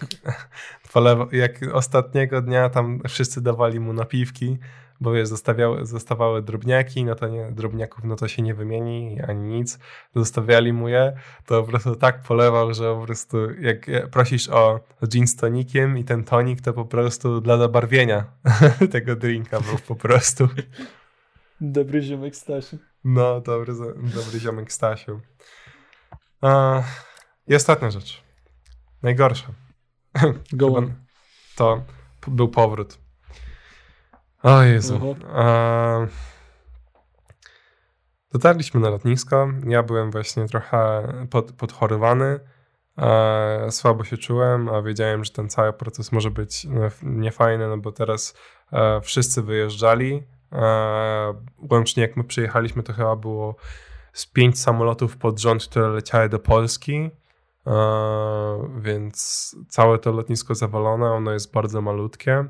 S1: jak ostatniego dnia tam wszyscy dawali mu napiwki, bo wiesz, zostawiały, zostawały drobniaki, no to nie, drobniaków no to się nie wymieni ani nic, zostawiali mu je, to po prostu tak polewał, że po prostu jak prosisz o gin z tonikiem i ten tonik to po prostu dla zabarwienia tego drinka był po prostu.
S2: Dobry ziomek Stasiu.
S1: No, dobry, dobry ziomek Stasiu. A, I ostatnia rzecz. Najgorsza.
S2: Go on.
S1: To był powrót. O Jezu. A, dotarliśmy na lotnisko. Ja byłem właśnie trochę pod, podchorowany. E, słabo się czułem, a wiedziałem, że ten cały proces może być no, niefajny, no bo teraz e, wszyscy wyjeżdżali. E, łącznie jak my przyjechaliśmy, to chyba było z pięć samolotów pod rząd, które leciały do Polski. Więc całe to lotnisko zawalone, ono jest bardzo malutkie.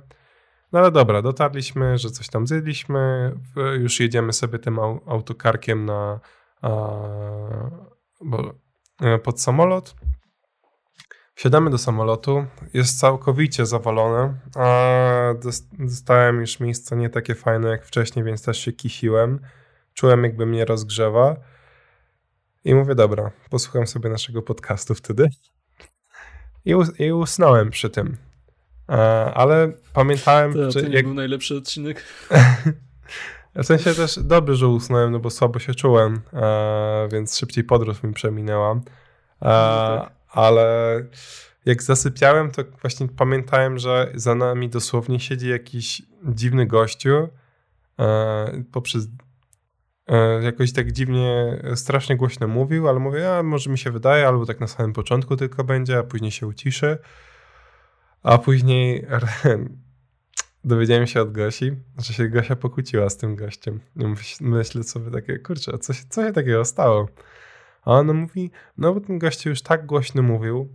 S1: No ale dobra, dotarliśmy, że coś tam zjedliśmy, już jedziemy sobie tym autokarkiem na e, pod samolot. Wsiadamy do samolotu, jest całkowicie zawalone, a dostałem już miejsce nie takie fajne jak wcześniej, więc też się kisiłem. Czułem jakby mnie rozgrzewa. I mówię, dobra, posłucham sobie naszego podcastu wtedy. I, us i usnąłem przy tym. E, ale pamiętałem...
S2: To, to nie jak... był najlepszy odcinek.
S1: w sensie też dobrze, że usnąłem, no bo słabo się czułem, e, więc szybciej podróż mi przeminęła. E, no tak. Ale jak zasypiałem, to właśnie pamiętałem, że za nami dosłownie siedzi jakiś dziwny gościu poprzez jakoś tak dziwnie, strasznie głośno mówił, ale mówię, a może mi się wydaje, albo tak na samym początku tylko będzie, a później się uciszy. A później dowiedziałem się od Gosi, że się Gosia pokłóciła z tym gościem. Myślę sobie takie, kurczę, co się, co się takiego stało? A ona mówi, no bo ten gościu już tak głośno mówił,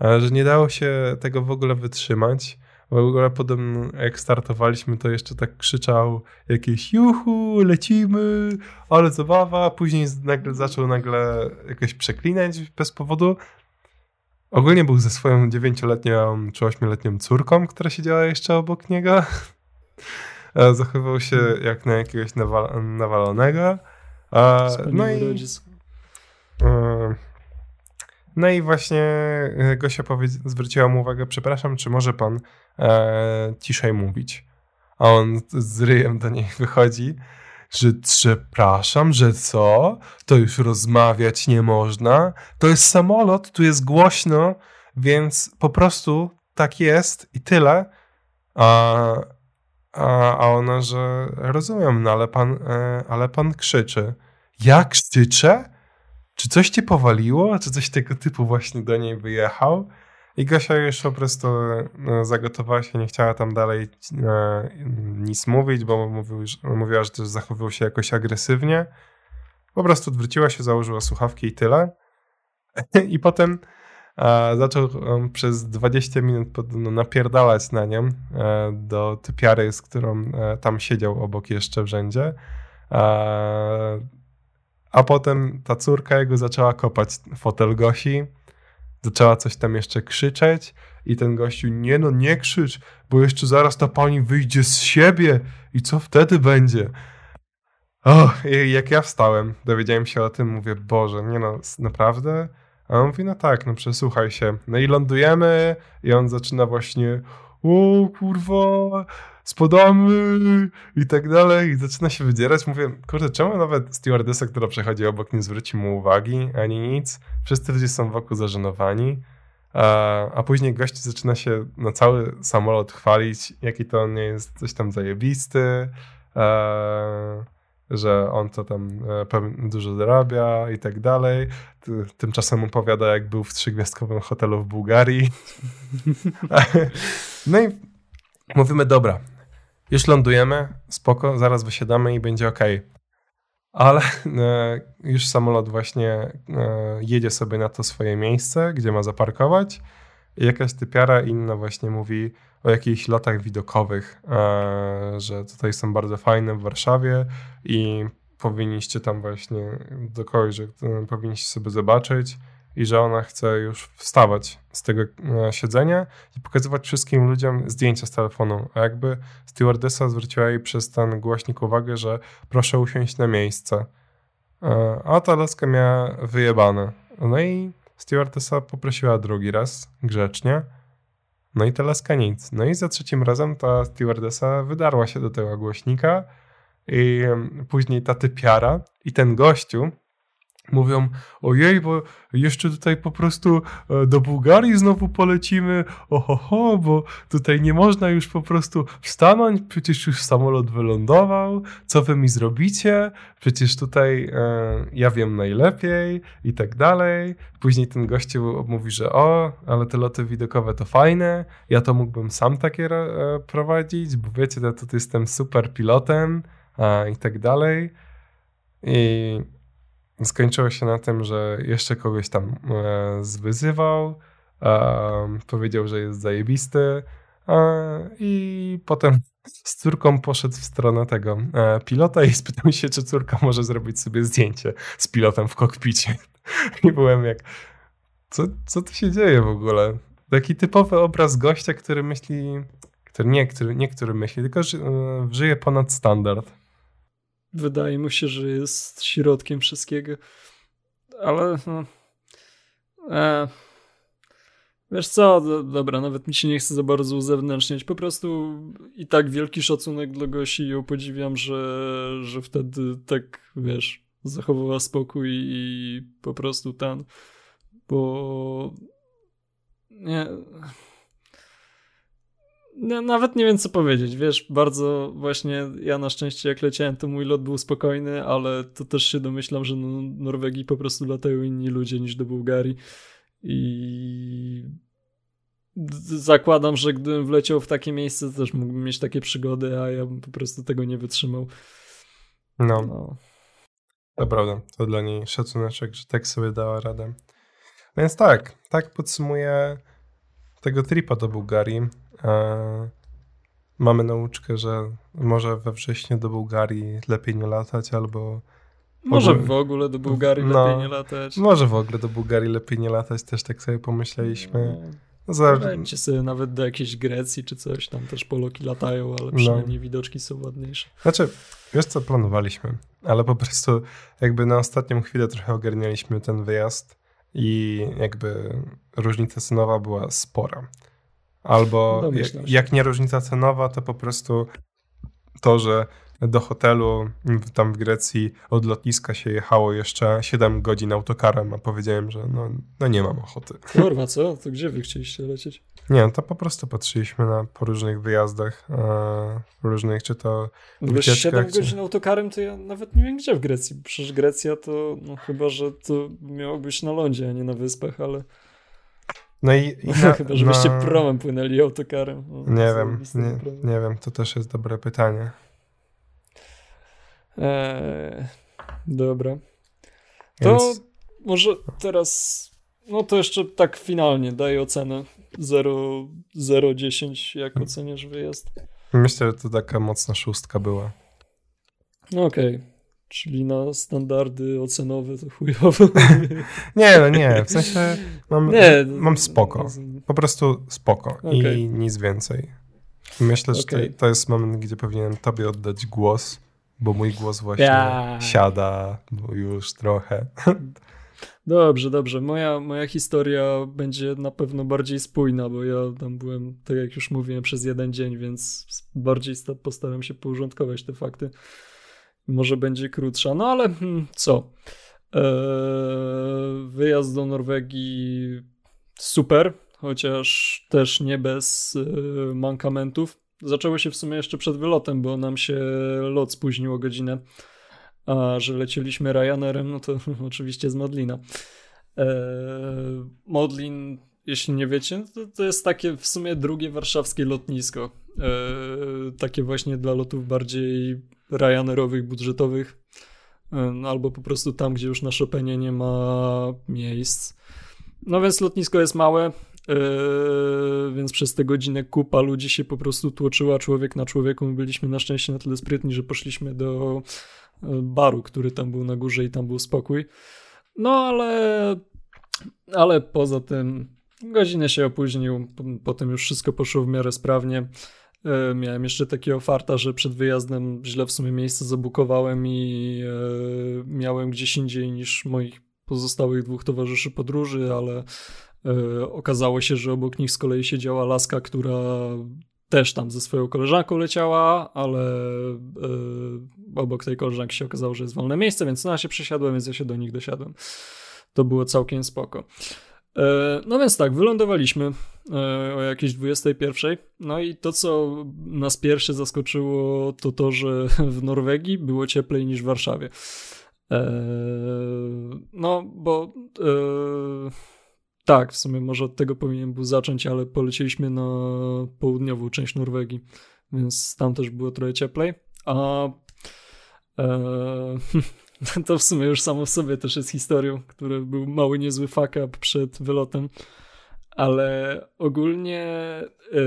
S1: że nie dało się tego w ogóle wytrzymać. W ogóle potem jak startowaliśmy, to jeszcze tak krzyczał jakieś juhu, lecimy, ale zabawa. Później nagle zaczął nagle jakoś przeklinać bez powodu. Ogólnie był ze swoją dziewięcioletnią czy ośmioletnią córką, która siedziała jeszcze obok niego. Zachowywał się jak na jakiegoś nawal nawalonego. no i, e, no i właśnie e, Gosia zwróciła mu uwagę, przepraszam, czy może pan e, ciszej mówić? A on z ryjem do niej wychodzi że przepraszam, że co? To już rozmawiać nie można. To jest samolot, tu jest głośno, więc po prostu tak jest i tyle. A, a, a ona, że rozumiem, no ale pan, e, ale pan krzyczy. Ja krzyczę? Czy coś cię powaliło? Czy coś tego typu właśnie do niej wyjechał? I Gosia już po prostu no, zagotowała się, nie chciała tam dalej e, nic mówić, bo mówił, że, mówiła, że też zachowywał się jakoś agresywnie. Po prostu odwróciła się, założyła słuchawki i tyle. I potem e, zaczął um, przez 20 minut pod, no, napierdalać na nią e, do typiary, z którą e, tam siedział obok jeszcze w rzędzie. E, a potem ta córka jego zaczęła kopać fotel Gosi zaczęła coś tam jeszcze krzyczeć i ten gościu, nie no, nie krzycz, bo jeszcze zaraz ta pani wyjdzie z siebie i co wtedy będzie? O, jak ja wstałem, dowiedziałem się o tym, mówię, Boże, nie no, naprawdę? A on mówi, no tak, no przesłuchaj się. No i lądujemy i on zaczyna właśnie, o kurwa, spadamy i tak dalej i zaczyna się wydzierać. Mówię, kurde, czemu nawet stewardessa, która przechodzi obok, nie zwróci mu uwagi, ani nic. Wszyscy ludzie są wokół zażenowani. A, a później gość zaczyna się na cały samolot chwalić, jaki to on nie jest coś tam zajebisty, e, że on to tam e, dużo zarabia i tak dalej. Tymczasem opowiada, jak był w trzygwiazdkowym hotelu w Bułgarii. no i mówimy, dobra, już lądujemy, spoko, zaraz wysiadamy i będzie ok. Ale e, już samolot właśnie e, jedzie sobie na to swoje miejsce, gdzie ma zaparkować. I jakaś typiara inna właśnie mówi: o jakichś lotach widokowych, e, że tutaj są bardzo fajne w Warszawie i powinniście tam właśnie do kogoś, że powinniście sobie zobaczyć i że ona chce już wstawać z tego e, siedzenia i pokazywać wszystkim ludziom zdjęcia z telefonu. A jakby stewardessa zwróciła jej przez ten głośnik uwagę, że proszę usiąść na miejsce. E, a ta laska miała wyjebane. No i stewardessa poprosiła drugi raz, grzecznie. No i ta laska nic. No i za trzecim razem ta stewardessa wydarła się do tego głośnika i później ta typiara i ten gościu, mówią, ojej, bo jeszcze tutaj po prostu e, do Bułgarii znowu polecimy, ohoho, bo tutaj nie można już po prostu wstanąć, przecież już samolot wylądował, co wy mi zrobicie, przecież tutaj e, ja wiem najlepiej i tak dalej. Później ten gościu mówi, że o, ale te loty widokowe to fajne, ja to mógłbym sam takie e, prowadzić, bo wiecie, ja tutaj jestem super pilotem a, i tak dalej. I skończyło się na tym, że jeszcze kogoś tam e, zwyzywał, e, powiedział, że jest zajebisty e, i potem z córką poszedł w stronę tego pilota i spytał się, czy córka może zrobić sobie zdjęcie z pilotem w kokpicie. I byłem jak, co, co tu się dzieje w ogóle? Taki typowy obraz gościa, który myśli, który nie, który, nie który myśli, tylko e, żyje ponad standard
S2: wydaje mu się, że jest środkiem wszystkiego. Ale no, e, wiesz co, do, dobra, nawet mi się nie chce za bardzo uzewnętrzniać. Po prostu i tak wielki szacunek dla Gosi i ją podziwiam, że, że wtedy tak, wiesz, zachowała spokój i po prostu ten, bo nie nawet nie wiem co powiedzieć, wiesz, bardzo właśnie ja na szczęście jak leciałem to mój lot był spokojny, ale to też się domyślam, że no, Norwegii po prostu latają inni ludzie niż do Bułgarii i zakładam, że gdybym wleciał w takie miejsce to też mógłbym mieć takie przygody, a ja bym po prostu tego nie wytrzymał.
S1: No, no. to prawda, to dla niej szacuneczek, że tak sobie dała radę. Więc tak, tak podsumuję tego tripa do Bułgarii. Mamy nauczkę, że może we wrześniu do Bułgarii lepiej nie latać, albo.
S2: Może w ogóle do Bułgarii no, lepiej nie latać.
S1: Może w ogóle do Bułgarii lepiej nie latać, też tak sobie pomyśleliśmy.
S2: No, Zależy... sobie nawet do jakiejś Grecji czy coś, tam też poloki latają, ale no. przynajmniej no. widoczki są ładniejsze.
S1: Znaczy, wiesz co planowaliśmy, ale po prostu jakby na ostatnią chwilę trochę ogarnialiśmy ten wyjazd i jakby różnica cenowa była spora. Albo jak, jak nie różnica cenowa, to po prostu to, że do hotelu tam w Grecji od lotniska się jechało jeszcze 7 godzin autokarem, a powiedziałem, że no, no nie mam ochoty.
S2: Kurwa, co? To gdzie wy chcieliście lecieć?
S1: Nie, to po prostu patrzyliśmy na po różnych wyjazdach, e, różnych, czy to
S2: Wiesz, 7 godzin autokarem to ja nawet nie wiem gdzie w Grecji. Przecież Grecja to, no chyba, że to miało być na lądzie, a nie na wyspach, ale...
S1: No i, i na,
S2: Chyba, żebyście na... promem płynęli autokarem.
S1: nie wiem, nie, nie, wiem, to też jest dobre pytanie.
S2: Eee, dobra. To Więc... może teraz, no to jeszcze tak finalnie daję ocenę 0-10, jak oceniasz wyjazd?
S1: Myślę, że to taka mocna szóstka była.
S2: No okej. Okay. Czyli na standardy ocenowe to chujowo.
S1: nie, no nie, w sensie mam, nie, mam spoko. Po prostu spoko okay. i nic więcej. Myślę, że okay. to, to, jest moment, gdzie powinienem tobie oddać głos, bo mój głos właśnie ja. siada już trochę.
S2: Dobrze, dobrze. Moja, moja historia będzie na pewno bardziej spójna, bo ja tam byłem, tak jak już mówiłem, przez jeden dzień, więc bardziej postaram się porządkować te fakty może będzie krótsza, no ale hmm, co? Eee, wyjazd do Norwegii super, chociaż też nie bez e, mankamentów. Zaczęło się w sumie jeszcze przed wylotem, bo nam się lot spóźnił o godzinę, a że lecieliśmy Ryanerem, no to oczywiście z Modlina. Eee, Modlin, jeśli nie wiecie, to, to jest takie w sumie drugie warszawskie lotnisko. Eee, takie właśnie dla lotów bardziej Ryanerowych, budżetowych, no, albo po prostu tam, gdzie już na Chopinie nie ma miejsc. No więc lotnisko jest małe, Yy, więc przez tę godzinę kupa ludzi się po prostu tłoczyła człowiek na człowieku. My byliśmy na szczęście na tyle sprytni, że poszliśmy do baru, który tam był na górze i tam był spokój. No ale, ale poza tym godzinę się opóźnił, potem już wszystko poszło w miarę sprawnie. Yy, miałem jeszcze takiego farta, że przed wyjazdem źle w sumie miejsce zabukowałem i miałem gdzieś indziej niż moich pozostałych dwóch towarzyszy podróży, ale E, okazało się, że obok nich z kolei siedziała laska, która też tam ze swoją koleżanką leciała, ale e, obok tej koleżanki się okazało, że jest wolne miejsce, więc ja się przesiadłem, więc ja się do nich dosiadłem. To było całkiem spoko. E, no więc tak, wylądowaliśmy o jakiejś 21. No i to, co nas pierwsze zaskoczyło, to to, że w Norwegii było cieplej niż w Warszawie. No, bo tak, w sumie może od tego powinien był zacząć, ale polecieliśmy na południową część Norwegii, więc tam też było trochę cieplej. A e, to w sumie już samo w sobie też jest historią, który był mały niezły fuck up przed wylotem, ale ogólnie e,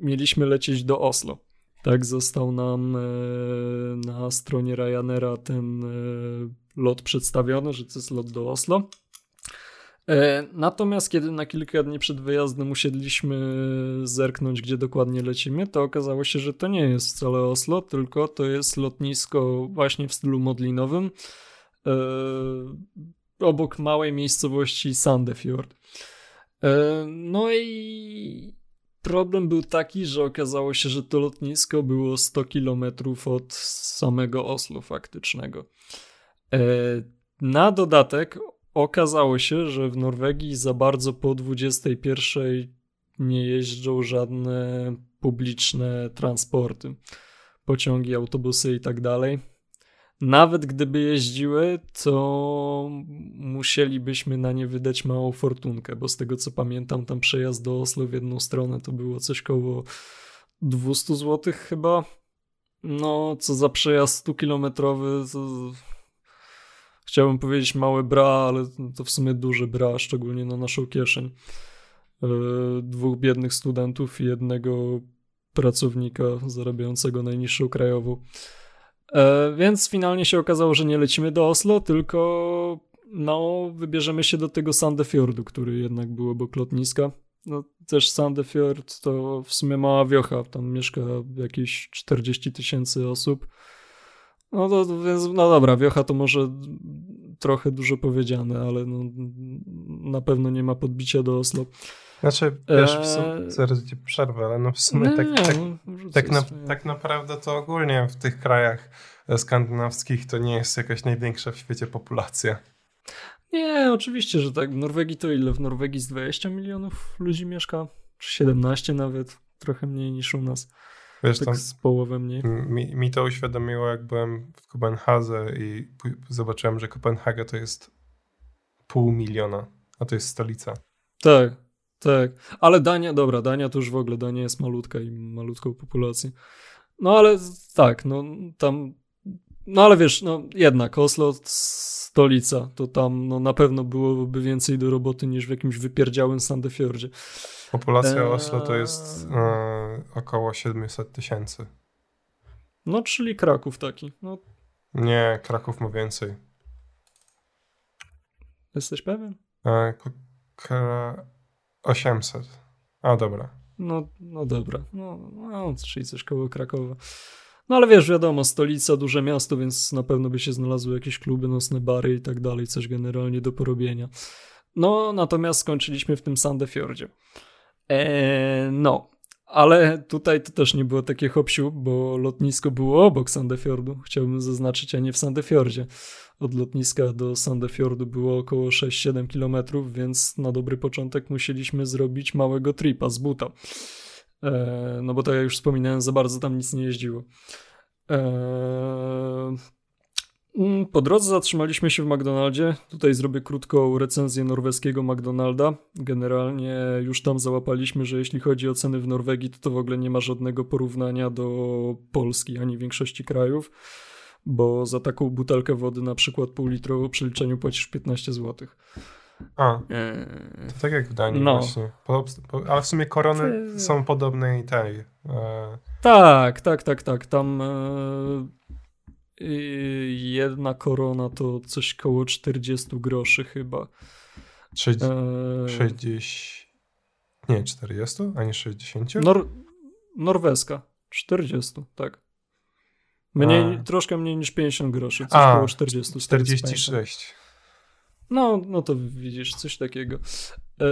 S2: mieliśmy lecieć do Oslo. Tak, został nam e, na stronie Ryanaira ten e, lot przedstawiony, że to jest lot do Oslo. E, natomiast kiedy na kilka dni przed wyjazdem usiedliśmy zerknąć, gdzie dokładnie lecimy, to okazało się, że to nie jest wcale Oslo, tylko to jest lotnisko właśnie w stylu modlinowym e, obok małej miejscowości Sandefjord. E, no i problem był taki, że okazało się, że to lotnisko było 100 km od samego Oslo faktycznego. Na dodatek okazało się, że w Norwegii za bardzo po 21 nie jeżdżą żadne publiczne transporty, pociągi, autobusy i tak dalej. Nawet gdyby jeździły, to musielibyśmy na nie wydać małą fortunkę, bo z tego co pamiętam, tam przejazd do Oslo w jedną stronę to było coś koło 200 zł chyba. No, co za przejazd 100 kilometrowy, to chciałbym powiedzieć małe bra, ale to w sumie duże bra, szczególnie na naszą kieszeń. E, dwóch biednych studentów i jednego pracownika zarabiającego najniższą krajową. E, więc finalnie się okazało, że nie lecimy do Oslo, tylko no, wybierzemy się do tego Sandefjordu, który jednak był obok lotniska. No, też Sandefjord to w sumie mała wiocha, tam mieszka jakieś 40 tysięcy osób. No to więc, no dobra, wiocha to może trochę dużo powiedziane, ale no, na pewno nie ma podbicia do Oslo.
S1: Znaczy, wiesz, w sumie, zaraz ci przerwę, ale no w sumie nie, tak, nie, tak, no, tak, na, tak naprawdę to ogólnie w tych krajach skandynawskich to nie jest jakaś największa w świecie populacja.
S2: Nie, oczywiście, że tak. W Norwegii to ile? W Norwegii z 20 milionów ludzi mieszka? Czy 17 nawet? Trochę mniej niż u nas. Wiesz, tak z połowę mniej.
S1: Mi, mi to uświadomiło, jak byłem w Kopenhadze i zobaczyłem, że Kopenhaga to jest pół miliona, a to jest stolica.
S2: Tak, tak. Ale Dania, dobra, Dania to już w ogóle, Dania jest malutka i malutką populację. No ale tak, no tam, no ale wiesz, no jednak Oslo stolica, to tam no, na pewno byłoby więcej do roboty niż w jakimś wypierdziałym Sandefjordzie.
S1: Populacja Oslo to jest e, około 700 tysięcy.
S2: No, czyli Kraków taki. No.
S1: Nie, Kraków ma więcej.
S2: Jesteś pewien?
S1: E, 800. A, dobra.
S2: No, no dobra. No, no, czyli coś koło Krakowa. No ale wiesz, wiadomo, stolica, duże miasto, więc na pewno by się znalazły jakieś kluby, nocne bary i tak dalej, coś generalnie do porobienia. No, natomiast skończyliśmy w tym Sandefjordzie. Eee, no, ale tutaj to też nie było takie hopsiu, bo lotnisko było obok Sandefjordu. Chciałbym zaznaczyć, a nie w Sandefjordzie. Od lotniska do Sandefjordu było około 6-7 km, więc na dobry początek musieliśmy zrobić małego tripa z buta. Eee, no bo tak jak już wspominałem, za bardzo tam nic nie jeździło. Eee, Mm, po drodze zatrzymaliśmy się w McDonaldzie. Tutaj zrobię krótką recenzję norweskiego McDonalda. Generalnie już tam załapaliśmy, że jeśli chodzi o ceny w Norwegii, to to w ogóle nie ma żadnego porównania do Polski ani większości krajów, bo za taką butelkę wody, na przykład półlitrową przy liczeniu płacisz 15 zł.
S1: A, to tak jak w Danii no. właśnie. Po, po, ale w sumie korony są podobne i tej. E...
S2: Tak, tak, tak, tak. Tam e... jedna korona to coś koło 40 groszy chyba.
S1: 60. E... 60... Nie, 40, a nie 60?
S2: Nor... Norweska. 40, tak. Mniej, a. troszkę mniej niż 50 groszy, coś a, około 40.
S1: 46.
S2: No, no to widzisz, coś takiego. E,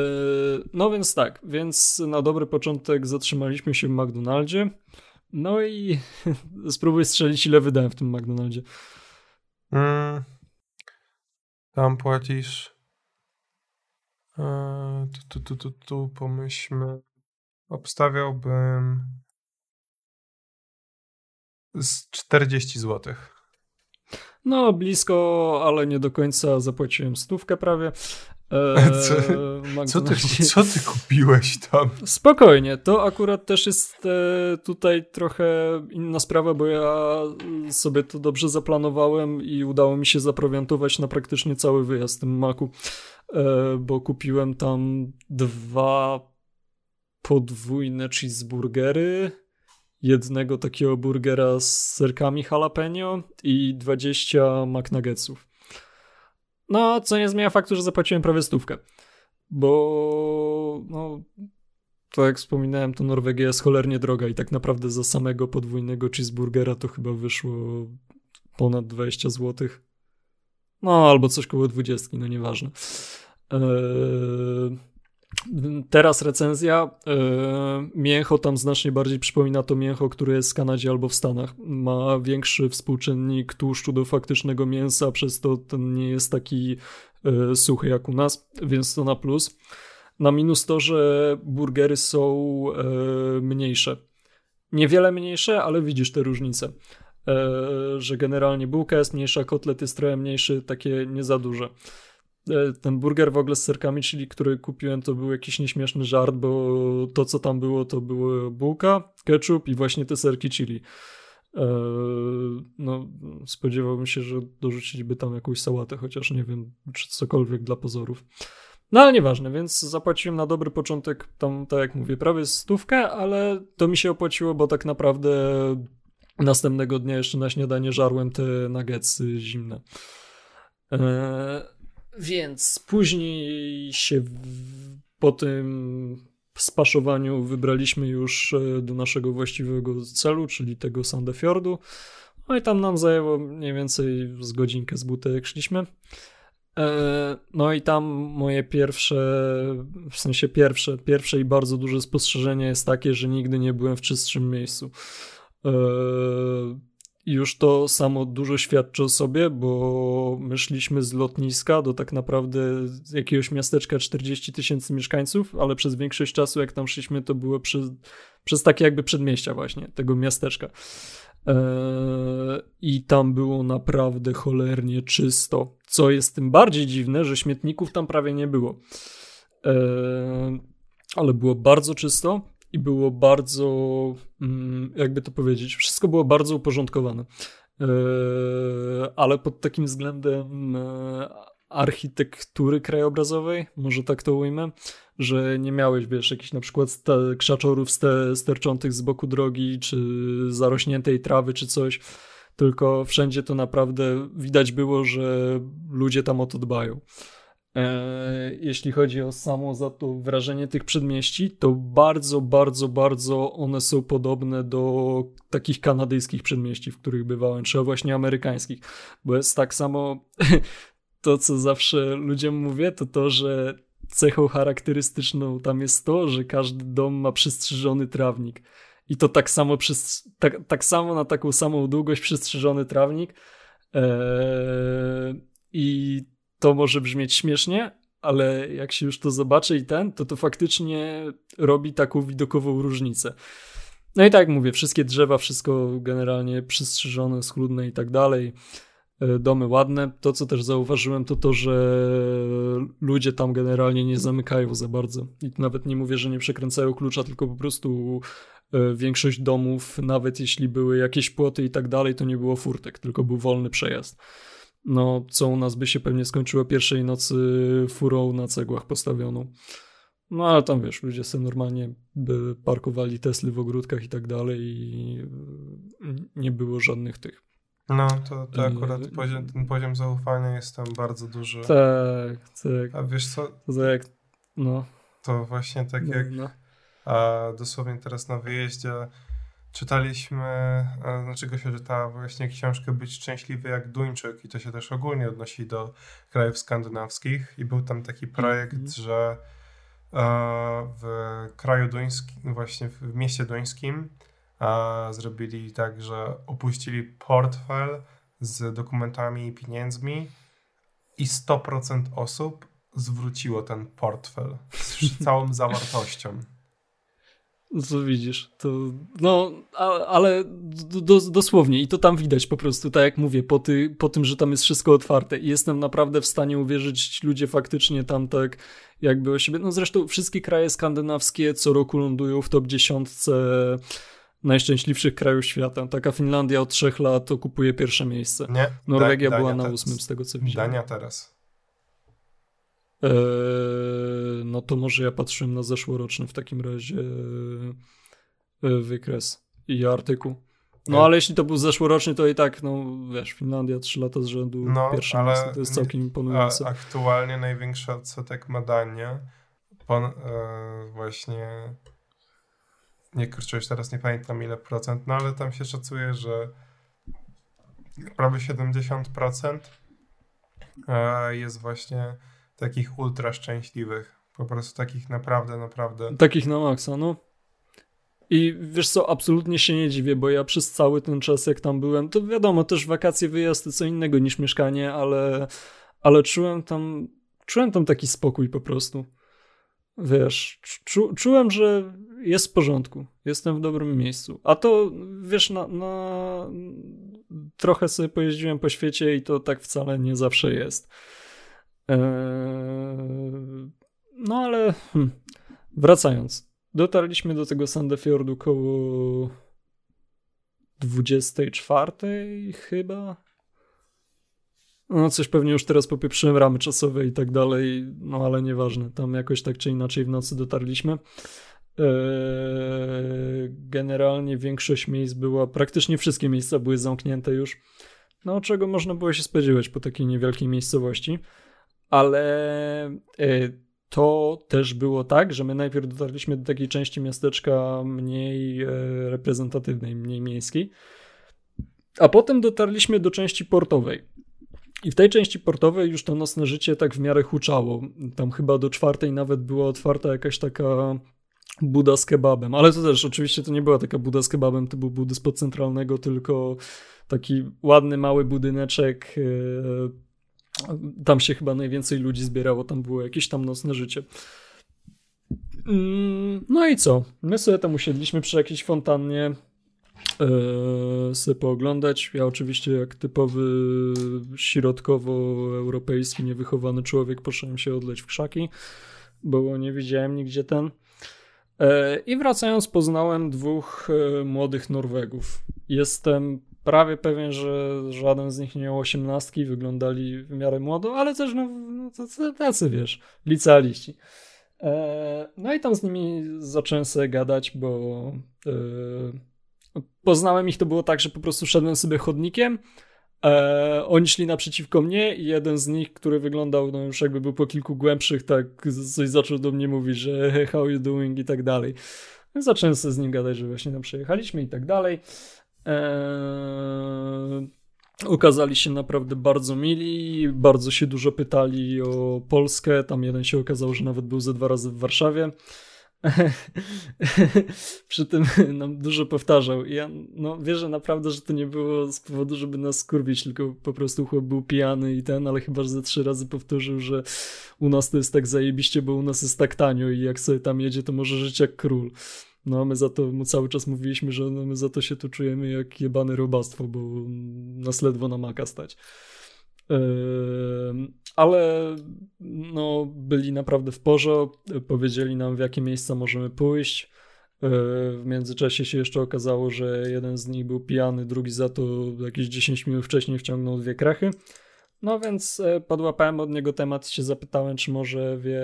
S2: no więc tak, więc na dobry początek zatrzymaliśmy się w McDonaldzie. No i spróbuj strzelić, ile wydałem w tym McDonaldzie. Mm,
S1: tam płacisz. E, tu, tu, tu, tu, tu pomyślmy. Obstawiałbym z 40 złotych.
S2: No, blisko, ale nie do końca zapłaciłem stówkę prawie. Eee,
S1: co, co, ty, co ty kupiłeś tam?
S2: Spokojnie, to akurat też jest e, tutaj trochę inna sprawa, bo ja sobie to dobrze zaplanowałem i udało mi się zaprowiantować na praktycznie cały wyjazd w tym maku, e, bo kupiłem tam dwa podwójne cheeseburgery, jednego takiego burgera z serkami jalapeno i 20 McNuggetsów. No, co nie zmienia faktu, że zapłaciłem prawie stówkę. Bo, no, tak jak wspominałem, to Norwegia jest cholernie droga i tak naprawdę za samego podwójnego cheeseburgera to chyba wyszło ponad 20 zł. No, albo coś koło 20, no nieważne. Eee, Teraz recenzja. Yy, mięcho tam znacznie bardziej przypomina to mięcho, które jest w Kanadzie albo w Stanach. Ma większy współczynnik tłuszczu do faktycznego mięsa, przez to ten nie jest taki yy, suchy jak u nas, więc to na plus. Na minus to, że burgery są yy, mniejsze. Niewiele mniejsze, ale widzisz te różnice. Że generalnie bułka jest mniejsza, kotlet jest trochę mniejszy, takie nie za duże. E, ten burger w ogóle z serkami, czyli który kupiłem, to był jakiś nieśmieszny żart, bo to, co tam było, to było bułka, ketchup i właśnie te serki chili. E, no, spodziewałbym się, że dorzuciliby tam jakąś sałatę, chociaż nie wiem, czy cokolwiek dla pozorów. No ale nieważne, więc zapłaciłem na dobry początek tam, tak jak mówię, prawie stówkę, ale to mi się opłaciło, bo tak naprawdę następnego dnia jeszcze na śniadanie żarłem te nuggetsy zimne. Eee, więc później się po tym spaszowaniu wybraliśmy już e, do naszego właściwego celu, czyli tego Sandefjordu. No i tam nam zajęło mniej więcej z godzinkę z buty, jak szliśmy. E, no i tam moje pierwsze, w sensie pierwsze, pierwsze i bardzo duże spostrzeżenie jest takie, że nigdy nie byłem w czystszym miejscu. Już to samo dużo świadczy o sobie, bo my szliśmy z lotniska do tak naprawdę jakiegoś miasteczka 40 tysięcy mieszkańców, ale przez większość czasu, jak tam szliśmy, to było przez, przez takie jakby przedmieścia właśnie tego miasteczka. Eee, I tam było naprawdę cholernie czysto. Co jest tym bardziej dziwne, że śmietników tam prawie nie było. Eee, ale było bardzo czysto i było bardzo, mm, jakby to powiedzieć, wszystko było bardzo uporządkowane. E, ale pod takim względem e, architektury krajobrazowej, może tak to ujmę, że nie miałeś, wiesz, jakichś na przykład krzaczorów ste, sterczących z boku drogi, czy zarośniętej trawy, czy coś, tylko wszędzie to naprawdę widać było, że ludzie tam o to dbają. E, jeśli chodzi o samo za to wrażenie tych przedmieści, to bardzo, bardzo, bardzo one są podobne do takich kanadyjskich przedmieści, w których bywałem, czy właśnie amerykańskich, bo jest tak samo to, co zawsze ludziom mówię, to to, że cechą charakterystyczną tam jest to, że każdy dom ma przystrzyżony trawnik. I to tak samo, tak, tak samo na taką samą długość przystrzyżony trawnik. Eee, I to może brzmieć śmiesznie, ale jak się już to zobaczy i ten, to to faktycznie robi taką widokową różnicę. No i tak jak mówię, wszystkie drzewa, wszystko generalnie przystrzyżone, schludne i tak dalej. E, domy ładne. To, co też zauważyłem, to to, że ludzie tam generalnie nie zamykają za bardzo. I nawet nie mówię, że nie przekręcają klucza, tylko po prostu e, większość domów, nawet jeśli były jakieś płoty i tak dalej, to nie było furtek, tylko był wolny przejazd. No co u nas by się pewnie skończyło pierwszej nocy furą na cegłach postawioną. No ale tam wiesz, ludzie sobie normalnie by parkowali Tesly w ogródkach i tak dalej i nie było żadnych tych.
S1: No, to, to akurat yy, poziom, ten poziom zaufania jest tam bardzo duży.
S2: Tak, tak.
S1: A wiesz co?
S2: To jak, no.
S1: To właśnie tak no, jak no. a dosłownie teraz na wyjeździe czytaliśmy, znaczy go się czytała właśnie książkę Być szczęśliwy jak Duńczyk i to się też ogólnie odnosi do krajów skandynawskich i był tam taki projekt, mm -hmm. że w kraju duńskim, właśnie w mieście duńskim zrobili tak, że opuścili portfel z dokumentami i pieniędzmi i 100% osób zwróciło ten portfel z całą zawartością.
S2: Co widzisz, to no, a, ale do, dosłownie i to tam widać po prostu, tak jak mówię, po, ty, po tym, że tam jest wszystko otwarte i jestem naprawdę w stanie uwierzyć, ludzie faktycznie tam tak jakby o siebie, no zresztą wszystkie kraje skandynawskie co roku lądują w top dziesiątce najszczęśliwszych krajów świata. Taka Finlandia od trzech lat okupuje pierwsze miejsce.
S1: Nie.
S2: Norwegia da, była na ósmym z tego co widziałem.
S1: Dania teraz.
S2: Eee, no to może ja patrzyłem na zeszłoroczny w takim razie e, wykres i artykuł. No ale jeśli to był zeszłoroczny, to i tak, no wiesz, Finlandia trzy lata z rzędu no, pierwsze ale miejsce, to jest całkiem imponujące.
S1: aktualnie największy odsetek ma Dania. Pon, e, właśnie nie kurczę, już teraz nie pamiętam ile procent, no ale tam się szacuje, że prawie 70% e, jest właśnie takich ultra szczęśliwych. Po prostu takich naprawdę, naprawdę.
S2: Takich na maksa, no. I wiesz co, absolutnie się nie dziwię, bo ja przez cały ten czas, jak tam byłem, to wiadomo, też wakacje, wyjazdy, co innego niż mieszkanie, ale, ale czułem tam, czułem tam taki spokój po prostu. Wiesz, czu, czułem, że jest w porządku, jestem w dobrym miejscu. A to, wiesz, na, na trochę sobie pojeździłem po świecie i to tak wcale nie zawsze jest. Eee, no ale hmm, wracając. Dotarliśmy do tego Sandefjordu koło 24 chyba. No coś pewnie już teraz popieprzyłem ramy czasowe i tak dalej, no ale nieważne. Tam jakoś tak czy inaczej w nocy dotarliśmy. Eee, generalnie większość miejsc była, praktycznie wszystkie miejsca były zamknięte już. No czego można było się spodziewać po takiej niewielkiej miejscowości. Ale e, to też było tak, że my najpierw dotarliśmy do takiej części miasteczka mniej e, reprezentatywnej, mniej miejskiej, a potem dotarliśmy do części portowej. I w tej części portowej już to nocne życie tak w miarę huczało. Tam chyba do czwartej nawet była otwarta jakaś taka buda z kebabem, ale to też oczywiście to nie była taka buda z kebabem typu budy spod centralnego, tylko taki ładny mały budyneczek e, tam się chyba najwięcej ludzi zbierało, tam było jakieś tam nocne życie. Mm, no i co? My sobie tam usiedliśmy przy jakiejś fontannie yy, sobie pooglądać. Ja oczywiście jak typowy środkowoeuropejski, niewychowany człowiek poszedłem się odleć w krzaki, bo nie widziałem nigdzie ten. E, I wracając poznałem dwóch e, młodych Norwegów. Jestem prawie pewien, że żaden z nich nie miał osiemnastki, wyglądali w miarę młodo, ale też no, no to, tacy wiesz, licealiści. E, no i tam z nimi zacząłem sobie gadać, bo e, poznałem ich, to było tak, że po prostu szedłem sobie chodnikiem, e, oni szli naprzeciwko mnie i jeden z nich, który wyglądał, no już jakby był po kilku głębszych, tak coś zaczął do mnie mówić, że how you doing i tak dalej. Zacząłem sobie z nim gadać, że właśnie tam przejechaliśmy i tak dalej. Eee, okazali się naprawdę bardzo mili, bardzo się dużo pytali o Polskę. Tam jeden się okazał, że nawet był ze dwa razy w Warszawie. Przy tym nam dużo powtarzał. I ja no, wierzę naprawdę, że to nie było z powodu, żeby nas skurwić, tylko po prostu chłop był pijany i ten, ale chyba że ze trzy razy powtórzył, że u nas to jest tak zajebiście, bo u nas jest tak tanio i jak sobie tam jedzie, to może żyć jak król. No, my za to mu cały czas mówiliśmy, że no, my za to się tu czujemy jak jebane robactwo, bo nas ledwo na maka stać. Yy, ale no, byli naprawdę w porządku, powiedzieli nam w jakie miejsca możemy pójść. Yy, w międzyczasie się jeszcze okazało, że jeden z nich był pijany, drugi za to jakieś 10 minut wcześniej wciągnął dwie krachy. No więc e, podłapałem od niego temat, się zapytałem, czy może wie,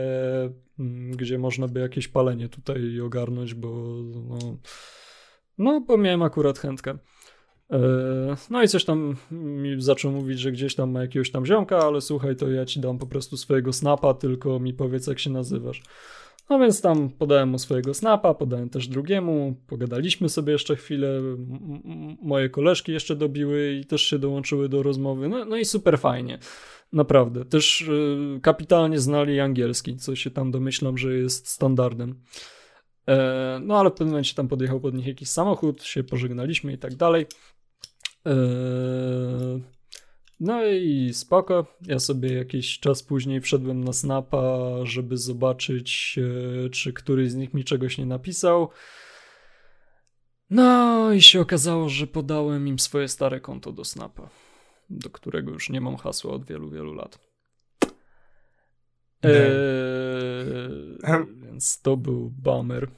S2: mm, gdzie można by jakieś palenie tutaj ogarnąć, bo no, no bo miałem akurat chętkę. E, no i coś tam mi zaczął mówić, że gdzieś tam ma jakiegoś tam ziomka, ale słuchaj, to ja ci dam po prostu swojego snapa, tylko mi powiedz jak się nazywasz. No więc tam podałem mu swojego snapa, podałem też drugiemu, pogadaliśmy sobie jeszcze chwilę, moje koleżki jeszcze dobiły i też się dołączyły do rozmowy, no, no i super fajnie, naprawdę. Też y, kapitalnie znali angielski, co się tam domyślam, że jest standardem. E, no ale w pewnym momencie tam podjechał pod nich jakiś samochód, się pożegnaliśmy i tak dalej. E, no i spoko. Ja sobie jakiś czas później wszedłem na Snapa, żeby zobaczyć, e, czy któryś z nich mi czegoś nie napisał. No i się okazało, że podałem im swoje stare konto do Snapa, do którego już nie mam hasła od wielu, wielu lat. Eee, więc to był bummer.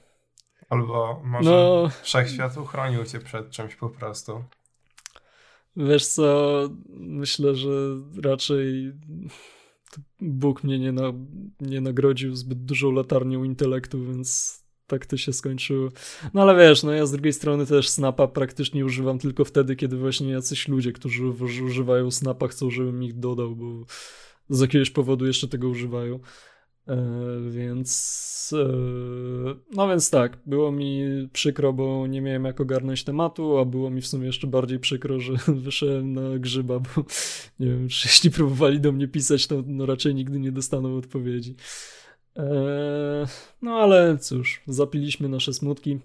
S1: Albo może no, wszechświat uchronił cię przed czymś po prostu.
S2: Wiesz co, myślę, że raczej Bóg mnie nie, na, nie nagrodził zbyt dużą latarnią intelektu, więc tak to się skończyło. No ale wiesz, no ja z drugiej strony też Snapa praktycznie używam tylko wtedy, kiedy właśnie jacyś ludzie, którzy używają Snapa chcą, żebym ich dodał, bo z jakiegoś powodu jeszcze tego używają. E, więc e, no więc tak, było mi przykro, bo nie miałem jak ogarnąć tematu, a było mi w sumie jeszcze bardziej przykro, że wyszedłem na grzyba, bo nie wiem, czy jeśli próbowali do mnie pisać, to no raczej nigdy nie dostaną odpowiedzi. E, no ale cóż, zapiliśmy nasze smutki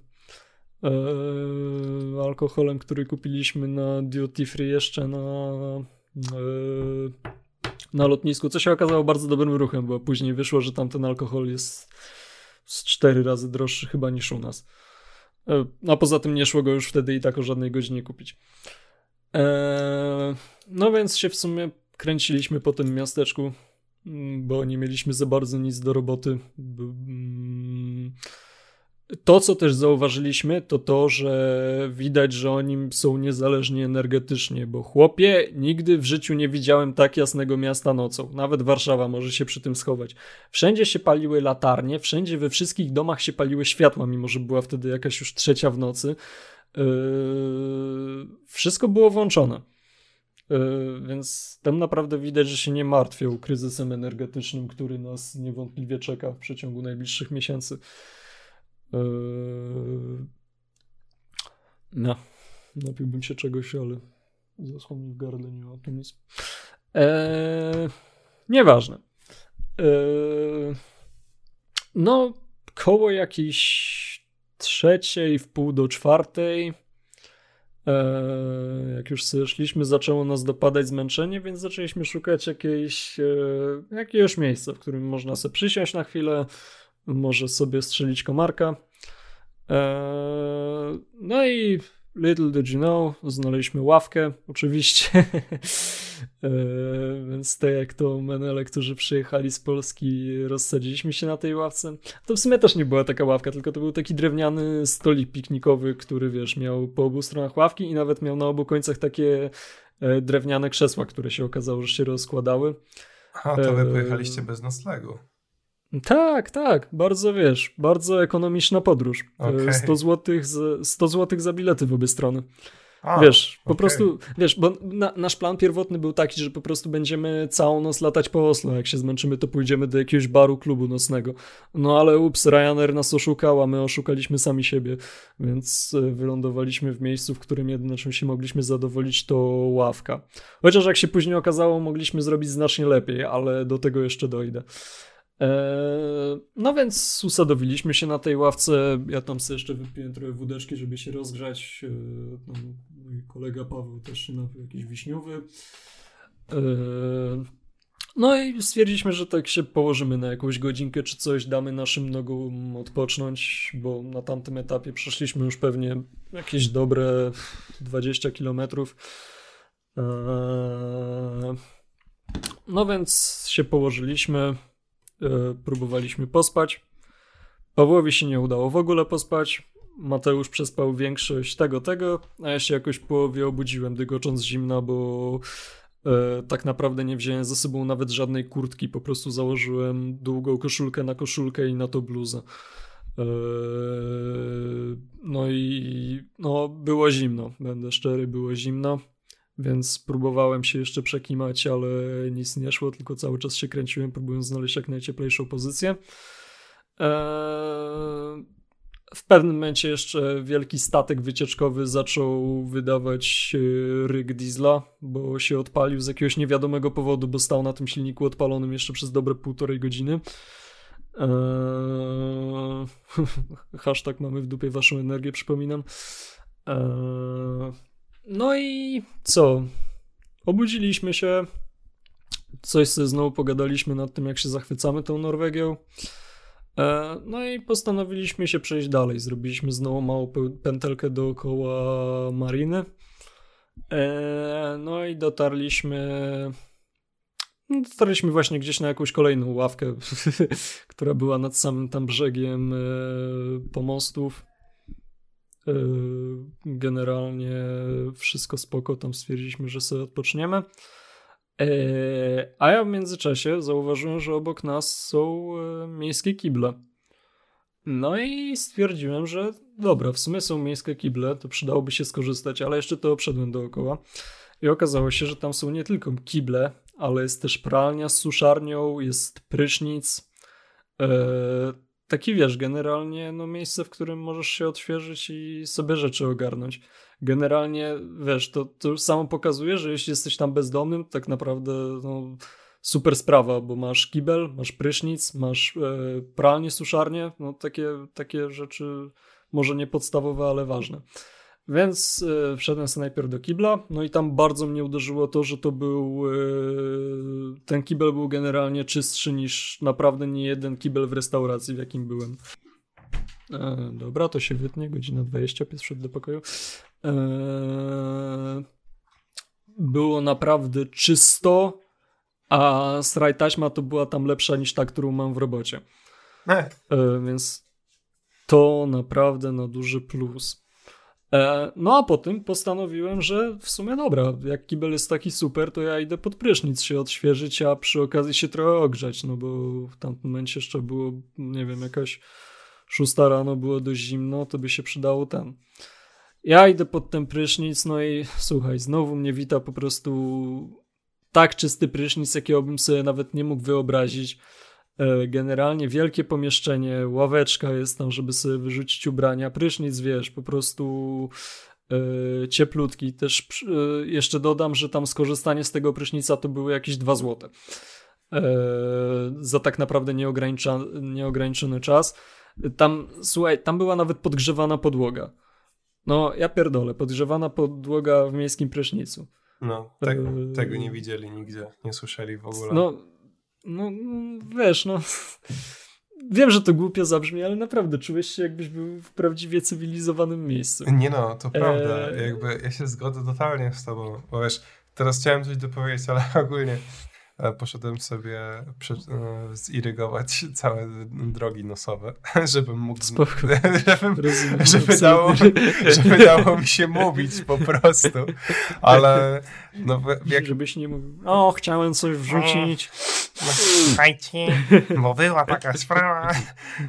S2: alkoholem, który kupiliśmy na duty free jeszcze na na lotnisku, co się okazało bardzo dobrym ruchem, bo później wyszło, że tamten alkohol jest z cztery razy droższy chyba niż u nas. E, a poza tym nie szło go już wtedy i tak o żadnej godzinie kupić. Eee, no więc się w sumie kręciliśmy po tym miasteczku, mm, bo nie mieliśmy za bardzo nic do roboty. To, co też zauważyliśmy, to to, że widać, że oni są niezależni energetycznie, bo chłopie, nigdy w życiu nie widziałem tak jasnego miasta nocą. Nawet Warszawa może się przy tym schować. Wszędzie się paliły latarnie, wszędzie we wszystkich domach się paliły światła, mimo że była wtedy jakaś już trzecia w nocy. Yy, wszystko było włączone. Yy, więc tam naprawdę widać, że się nie martwią kryzysem energetycznym, który nas niewątpliwie czeka w przeciągu najbliższych miesięcy. Eee, no, napiłbym się czegoś, ale zaschło mi w gardle, nie ma to nic. Eee, nieważne. Eee, no, koło jakiejś trzeciej, w pół do czwartej, eee, jak już sobie szliśmy, zaczęło nas dopadać zmęczenie, więc zaczęliśmy szukać jakiejś, e, jakiegoś miejsca, w którym można sobie przysiąść na chwilę, może sobie strzelić komarka. Eee, no i little did you know, znaleźliśmy ławkę, oczywiście. eee, więc tak jak to menele, którzy przyjechali z Polski, rozsadziliśmy się na tej ławce. To w sumie też nie była taka ławka, tylko to był taki drewniany stolik piknikowy, który wiesz, miał po obu stronach ławki i nawet miał na obu końcach takie e, drewniane krzesła, które się okazało, że się rozkładały.
S1: A to wy eee, pojechaliście bez noclegu.
S2: Tak, tak, bardzo wiesz, bardzo ekonomiczna podróż. Okay. 100 zł, 100 zł za bilety w obie strony. A, wiesz, po okay. prostu, wiesz, bo na, nasz plan pierwotny był taki, że po prostu będziemy całą noc latać po Oslo. Jak się zmęczymy, to pójdziemy do jakiegoś baru, klubu nocnego. No ale ups, Ryanair nas oszukał, a my oszukaliśmy sami siebie, więc e, wylądowaliśmy w miejscu, w którym jedyne czym się mogliśmy zadowolić to ławka. Chociaż jak się później okazało, mogliśmy zrobić znacznie lepiej, ale do tego jeszcze dojdę. Eee, no więc usadowiliśmy się na tej ławce. Ja tam sobie jeszcze wypiłem trochę wódeczki, żeby się rozgrzać. Eee, mój kolega Paweł też się napił jakiś wiśniowy. Eee, no i stwierdziliśmy, że tak się położymy na jakąś godzinkę czy coś, damy naszym nogom odpocząć, bo na tamtym etapie przeszliśmy już pewnie jakieś dobre 20 kilometrów. No więc się położyliśmy. E, próbowaliśmy pospać. Pawłowi się nie udało w ogóle pospać. Mateusz przespał większość tego, tego, a ja się jakoś w połowie obudziłem, dygocząc zimno, bo E, tak naprawdę nie wziąłem ze sobą nawet żadnej kurtki, po prostu założyłem długą koszulkę na koszulkę i na to bluzę. E, no i no, było zimno, będę szczery, było zimno, więc próbowałem się jeszcze przekimać, ale nic nie szło, tylko cały czas się kręciłem, próbując znaleźć jak najcieplejszą pozycję. Eee, w pewnym momencie jeszcze wielki statek wycieczkowy zaczął wydawać e, ryk diesla, bo się odpalił z jakiegoś niewiadomego powodu, bo stał na tym silniku odpalonym jeszcze przez dobre półtorej godziny. Eee, hashtag mamy w dupie waszą energię, przypominam. Eee, no i co? Obudziliśmy się. Coś sobie znowu pogadaliśmy nad tym, jak się zachwycamy tą Norwegią. E, no i postanowiliśmy się przejść dalej. Zrobiliśmy znowu małą pętelkę dookoła mariny. E, no i dotarliśmy. No, dotarliśmy właśnie gdzieś na jakąś kolejną ławkę, która była nad samym tam brzegiem e, pomostów. Generalnie wszystko spoko, tam stwierdziliśmy, że sobie odpoczniemy. E, a ja w międzyczasie zauważyłem, że obok nas są e, miejskie kible. No i stwierdziłem, że dobra, w sumie są miejskie kible, to przydałoby się skorzystać, ale jeszcze to obszedłem dookoła. I okazało się, że tam są nie tylko kible, ale jest też pralnia z suszarnią, jest prysznic. Taki wiesz, generalnie no, miejsce, w którym możesz się odświeżyć i sobie rzeczy ogarnąć generalnie, wiesz, to, to samo pokazuje, że jeśli jesteś tam bezdomnym, tak naprawdę no, super sprawa, bo masz kibel, masz prysznic, masz e, pralnię, suszarnię, no takie, takie rzeczy może nie podstawowe, ale ważne. Więc e, wszedłem sobie najpierw do kibla, no i tam bardzo mnie uderzyło to, że to był. E, ten kibel był generalnie czystszy niż naprawdę nie jeden kibel w restauracji, w jakim byłem. E, dobra, to się wytnie, godzina 20, pies wszedł do pokoju. E, było naprawdę czysto, a straj taśma to była tam lepsza niż ta, którą mam w robocie. E, więc to naprawdę na duży plus. E, no a potem postanowiłem, że w sumie dobra, jak kibel jest taki super, to ja idę pod prysznic się odświeżyć, a przy okazji się trochę ogrzać, no bo w tamtym momencie jeszcze było, nie wiem, jakaś szósta rano było dość zimno, to by się przydało ten. Ja idę pod ten prysznic, no i słuchaj, znowu mnie wita po prostu tak czysty prysznic, jakiego bym sobie nawet nie mógł wyobrazić. E, generalnie wielkie pomieszczenie, ławeczka jest tam, żeby sobie wyrzucić ubrania, prysznic, wiesz, po prostu e, cieplutki. Też e, jeszcze dodam, że tam skorzystanie z tego prysznica to były jakieś dwa złote. Za tak naprawdę nieograniczony czas. Tam, słuchaj, tam była nawet podgrzewana podłoga. No, ja pierdolę, podgrzewana podłoga w miejskim prysznicu.
S1: No, tego, tego nie widzieli nigdzie, nie słyszeli w ogóle.
S2: No, no, wiesz, no... Wiem, że to głupio zabrzmi, ale naprawdę czułeś się, jakbyś był w prawdziwie cywilizowanym miejscu.
S1: Nie no, to prawda. E... Jakby ja się zgodzę totalnie z tobą. Bo wiesz, teraz chciałem coś dopowiedzieć, ale ogólnie poszedłem sobie przy, e, zirygować całe drogi nosowe, żebym mógł, żebym, żeby, dało, żeby dało mi się mówić po prostu, ale no,
S2: jak... Żebyś nie mówił, o, chciałem coś wrzucić.
S1: No, słuchajcie, bo była taka sprawa.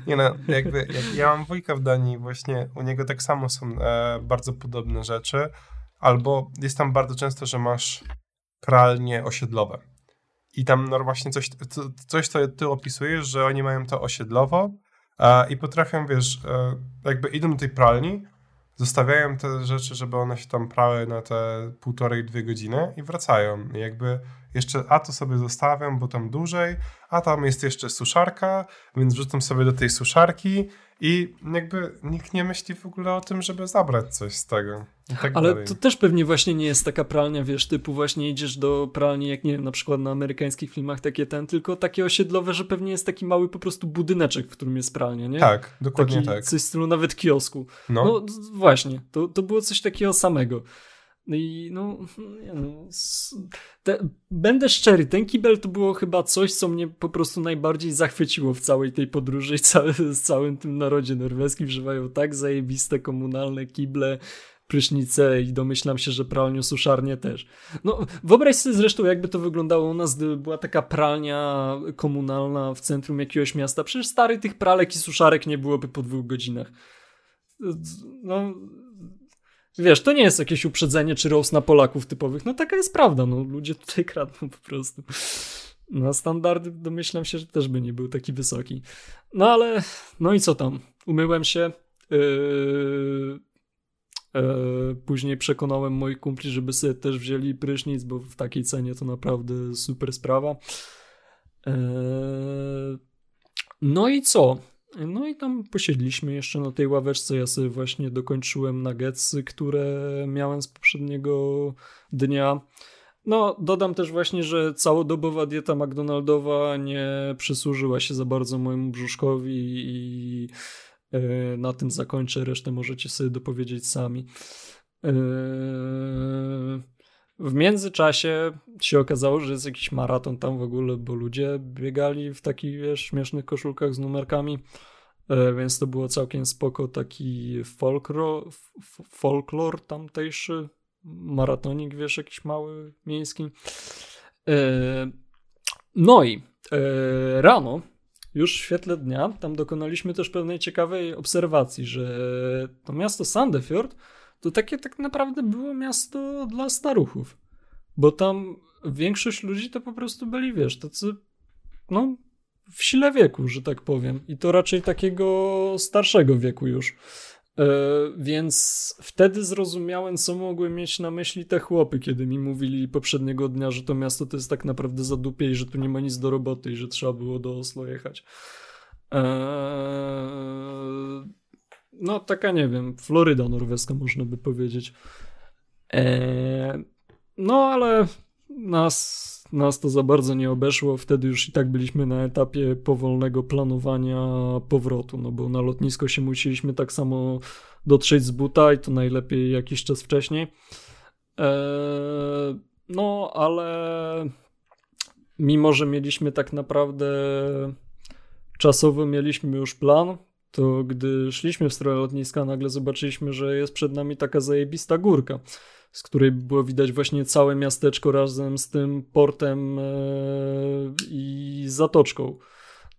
S1: Nie no, jakby, jak ja mam wujka w Danii, właśnie u niego tak samo są e, bardzo podobne rzeczy, albo jest tam bardzo często, że masz pralnie osiedlowe i tam no właśnie coś, coś, co ty opisujesz, że oni mają to osiedlowo a, i potrafią, wiesz, e, jakby idą do tej pralni, zostawiają te rzeczy, żeby one się tam prały na te półtorej, dwie godziny i wracają. I jakby jeszcze, a to sobie zostawiam, bo tam dłużej, a tam jest jeszcze suszarka, więc wrzucam sobie do tej suszarki i jakby nikt nie myśli w ogóle o tym, żeby zabrać coś z tego. Tak
S2: Ale dalej. to też pewnie właśnie nie jest taka pralnia, wiesz, typu właśnie idziesz do pralni, jak nie wiem, na przykład na amerykańskich filmach takie ten, tylko takie osiedlowe, że pewnie jest taki mały po prostu budyneczek, w którym jest pralnia, nie?
S1: Tak, dokładnie taki, tak.
S2: Coś w stylu nawet kiosku. No, no właśnie, to, to było coś takiego samego. No i no, nie no te, będę szczery, ten kibel to było chyba coś, co mnie po prostu najbardziej zachwyciło w całej tej podróży i z całym tym narodzie norweskim, że mają tak zajebiste komunalne kible, prysznice i domyślam się, że pralniu suszarnie też. No, wyobraź sobie zresztą, jakby to wyglądało u nas, gdyby była taka pralnia komunalna w centrum jakiegoś miasta. Przecież stary tych pralek i suszarek nie byłoby po dwóch godzinach. No, wiesz, to nie jest jakieś uprzedzenie czy roast na Polaków typowych. No taka jest prawda, no ludzie tutaj kradną po prostu. No standardy domyślam się, że też by nie był taki wysoki. No ale, no i co tam? Umyłem się. Yy, yy, później przekonałem moich kumpli, żeby sobie też wzięli prysznic, bo w takiej cenie to naprawdę super sprawa. Yy, no i co? No i tam posiedliśmy jeszcze na tej ławeczce. Ja sobie właśnie dokończyłem nuggetsy, które miałem z poprzedniego dnia. No, dodam też właśnie, że całodobowa dieta McDonaldowa nie przysłużyła się za bardzo mojemu brzuszkowi i e, na tym zakończę. Resztę możecie sobie dopowiedzieć sami. E, w międzyczasie się okazało, że jest jakiś maraton tam w ogóle, bo ludzie biegali w takich, wiesz, śmiesznych koszulkach z numerkami, e, więc to było całkiem spoko, taki folklor, folklor tamtejszy, maratonik, wiesz, jakiś mały, miejski. E, no i e, rano, już w świetle dnia, tam dokonaliśmy też pewnej ciekawej obserwacji, że to miasto Sandefjord to takie tak naprawdę było miasto dla staruchów. Bo tam większość ludzi to po prostu byli, wiesz, tacy, no, w sile wieku, że tak powiem. I to raczej takiego starszego wieku już. E, więc wtedy zrozumiałem, co mogły mieć na myśli te chłopy, kiedy mi mówili poprzedniego dnia, że to miasto to jest tak naprawdę za dupie i że tu nie ma nic do roboty i że trzeba było do Oslo jechać. Eee, no, taka nie wiem, Floryda norweska można by powiedzieć. Eee, no, ale nas nas to za bardzo nie obeszło. Wtedy już i tak byliśmy na etapie powolnego planowania powrotu, no bo na lotnisko się musieliśmy tak samo dotrzeć z buta i to najlepiej jakiś czas wcześniej. Eee, no, ale mimo, że mieliśmy tak naprawdę czasowo mieliśmy już plan, to gdy szliśmy w stronę lotniska, nagle zobaczyliśmy, że jest przed nami taka zajebista górka z której było widać właśnie całe miasteczko razem z tym portem e, i zatoczką,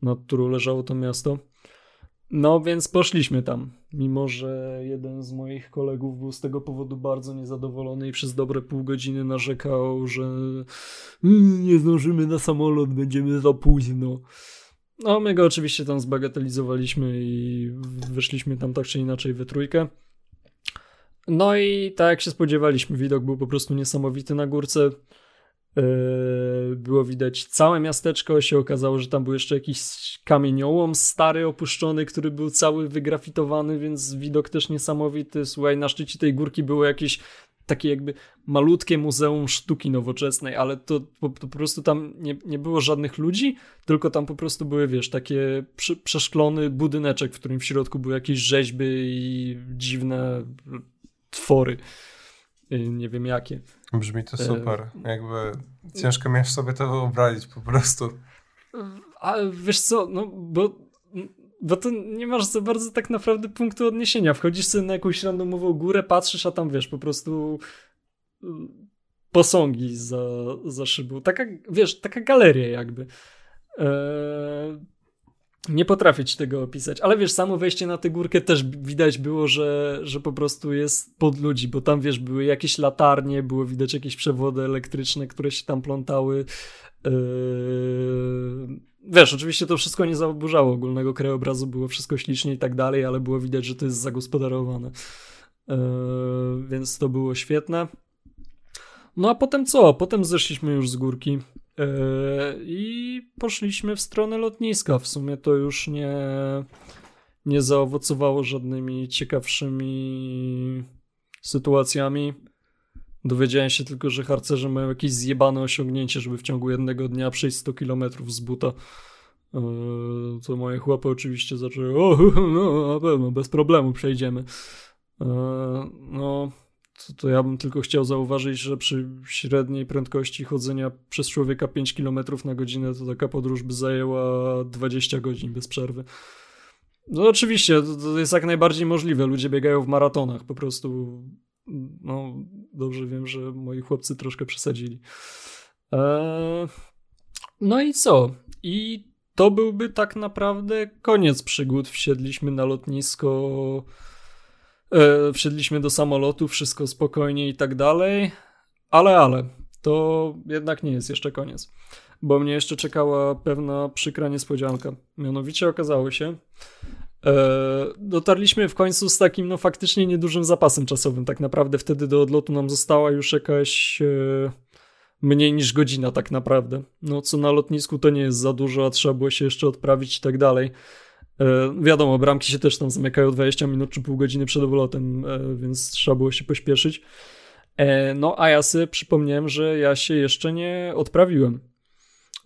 S2: nad którą leżało to miasto. No więc poszliśmy tam, mimo że jeden z moich kolegów był z tego powodu bardzo niezadowolony i przez dobre pół godziny narzekał, że mm, nie zdążymy na samolot, będziemy za późno. No my go oczywiście tam zbagatelizowaliśmy i wyszliśmy tam tak czy inaczej we trójkę. No i tak jak się spodziewaliśmy, widok był po prostu niesamowity na górce. Yy, było widać całe miasteczko, się okazało, że tam był jeszcze jakiś kamieniołom stary, opuszczony, który był cały wygrafitowany, więc widok też niesamowity. Słuchaj, na szczycie tej górki było jakieś takie jakby malutkie muzeum sztuki nowoczesnej, ale to po, to po prostu tam nie, nie było żadnych ludzi, tylko tam po prostu były, wiesz, takie przeszklony budyneczek, w którym w środku były jakieś rzeźby i dziwne twory. Y, nie wiem jakie.
S1: Brzmi to super. E... Jakby ciężko mi sobie to wyobrazić po prostu.
S2: Ale wiesz co, no bo, bo to nie masz za bardzo tak naprawdę punktu odniesienia. Wchodzisz sobie na jakąś randomową górę, patrzysz, a tam wiesz, po prostu y, posągi za, za szybą. Taka, wiesz, taka galeria jakby. Eee, nie potrafię ci tego opisać, ale wiesz, samo wejście na tę górkę też widać było, że, że po prostu jest pod ludzi, bo tam wiesz, były jakieś latarnie, było widać jakieś przewody elektryczne, które się tam plątały. Yy... Wiesz, oczywiście to wszystko nie zaburzało ogólnego krajobrazu, było wszystko ślicznie i tak dalej, ale było widać, że to jest zagospodarowane. Yy... Więc to było świetne. No a potem co? Potem zeszliśmy już z górki. Yy, I poszliśmy w stronę lotniska. W sumie to już nie, nie zaowocowało żadnymi ciekawszymi sytuacjami. Dowiedziałem się tylko, że harcerze mają jakieś zjebane osiągnięcie, żeby w ciągu jednego dnia przejść 100 km z buta. To moje chłopy oczywiście zaczęły, o, no na pewno, bez problemu przejdziemy. Yy, no, to, to ja bym tylko chciał zauważyć, że przy średniej prędkości chodzenia przez człowieka 5 km na godzinę to taka podróż by zajęła 20 godzin bez przerwy. No oczywiście, to, to jest jak najbardziej możliwe. Ludzie biegają w maratonach, po prostu no dobrze wiem, że moi chłopcy troszkę przesadzili. Eee, no i co? I to byłby tak naprawdę koniec przygód. Wsiedliśmy na lotnisko, e, wsiedliśmy do samolotu, wszystko spokojnie i tak dalej. Ale, ale, to jednak nie jest jeszcze koniec. Bo mnie jeszcze czekała pewna przykra niespodzianka. Mianowicie okazało się, dotarliśmy w końcu z takim, no faktycznie niedużym zapasem czasowym. Tak naprawdę wtedy do odlotu nam została już jakaś. E, mniej niż godzina tak naprawdę. No co na lotnisku to nie jest za dużo, a trzeba było się jeszcze odprawić i tak dalej. E, wiadomo, bramki się też tam zamykają 20 minut czy pół godziny przed oblotem, e, więc trzeba było się pośpieszyć. E, no a ja sobie przypomniałem, że ja się jeszcze nie odprawiłem.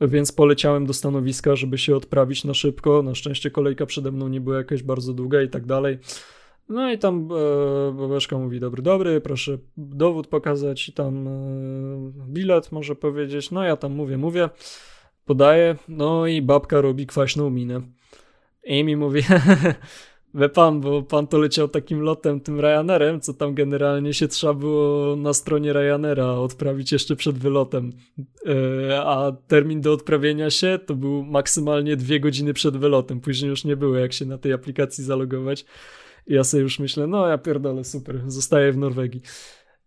S2: Więc poleciałem do stanowiska, żeby się odprawić na szybko. Na szczęście kolejka przede mną nie była jakaś bardzo długa i tak dalej. No i tam e, mówi, dobry, dobry, proszę dowód pokazać i tam e, bilet może powiedzieć. No ja tam mówię, mówię, podaję, no i babka robi kwaśną minę. I mi mówi, we pan, bo pan to leciał takim lotem, tym Ryanerem, co tam generalnie się trzeba było na stronie Ryanera odprawić jeszcze przed wylotem. E, a termin do odprawienia się to był maksymalnie dwie godziny przed wylotem. Później już nie było jak się na tej aplikacji zalogować. Ja sobie już myślę, no ja pierdolę, super, zostaję w Norwegii.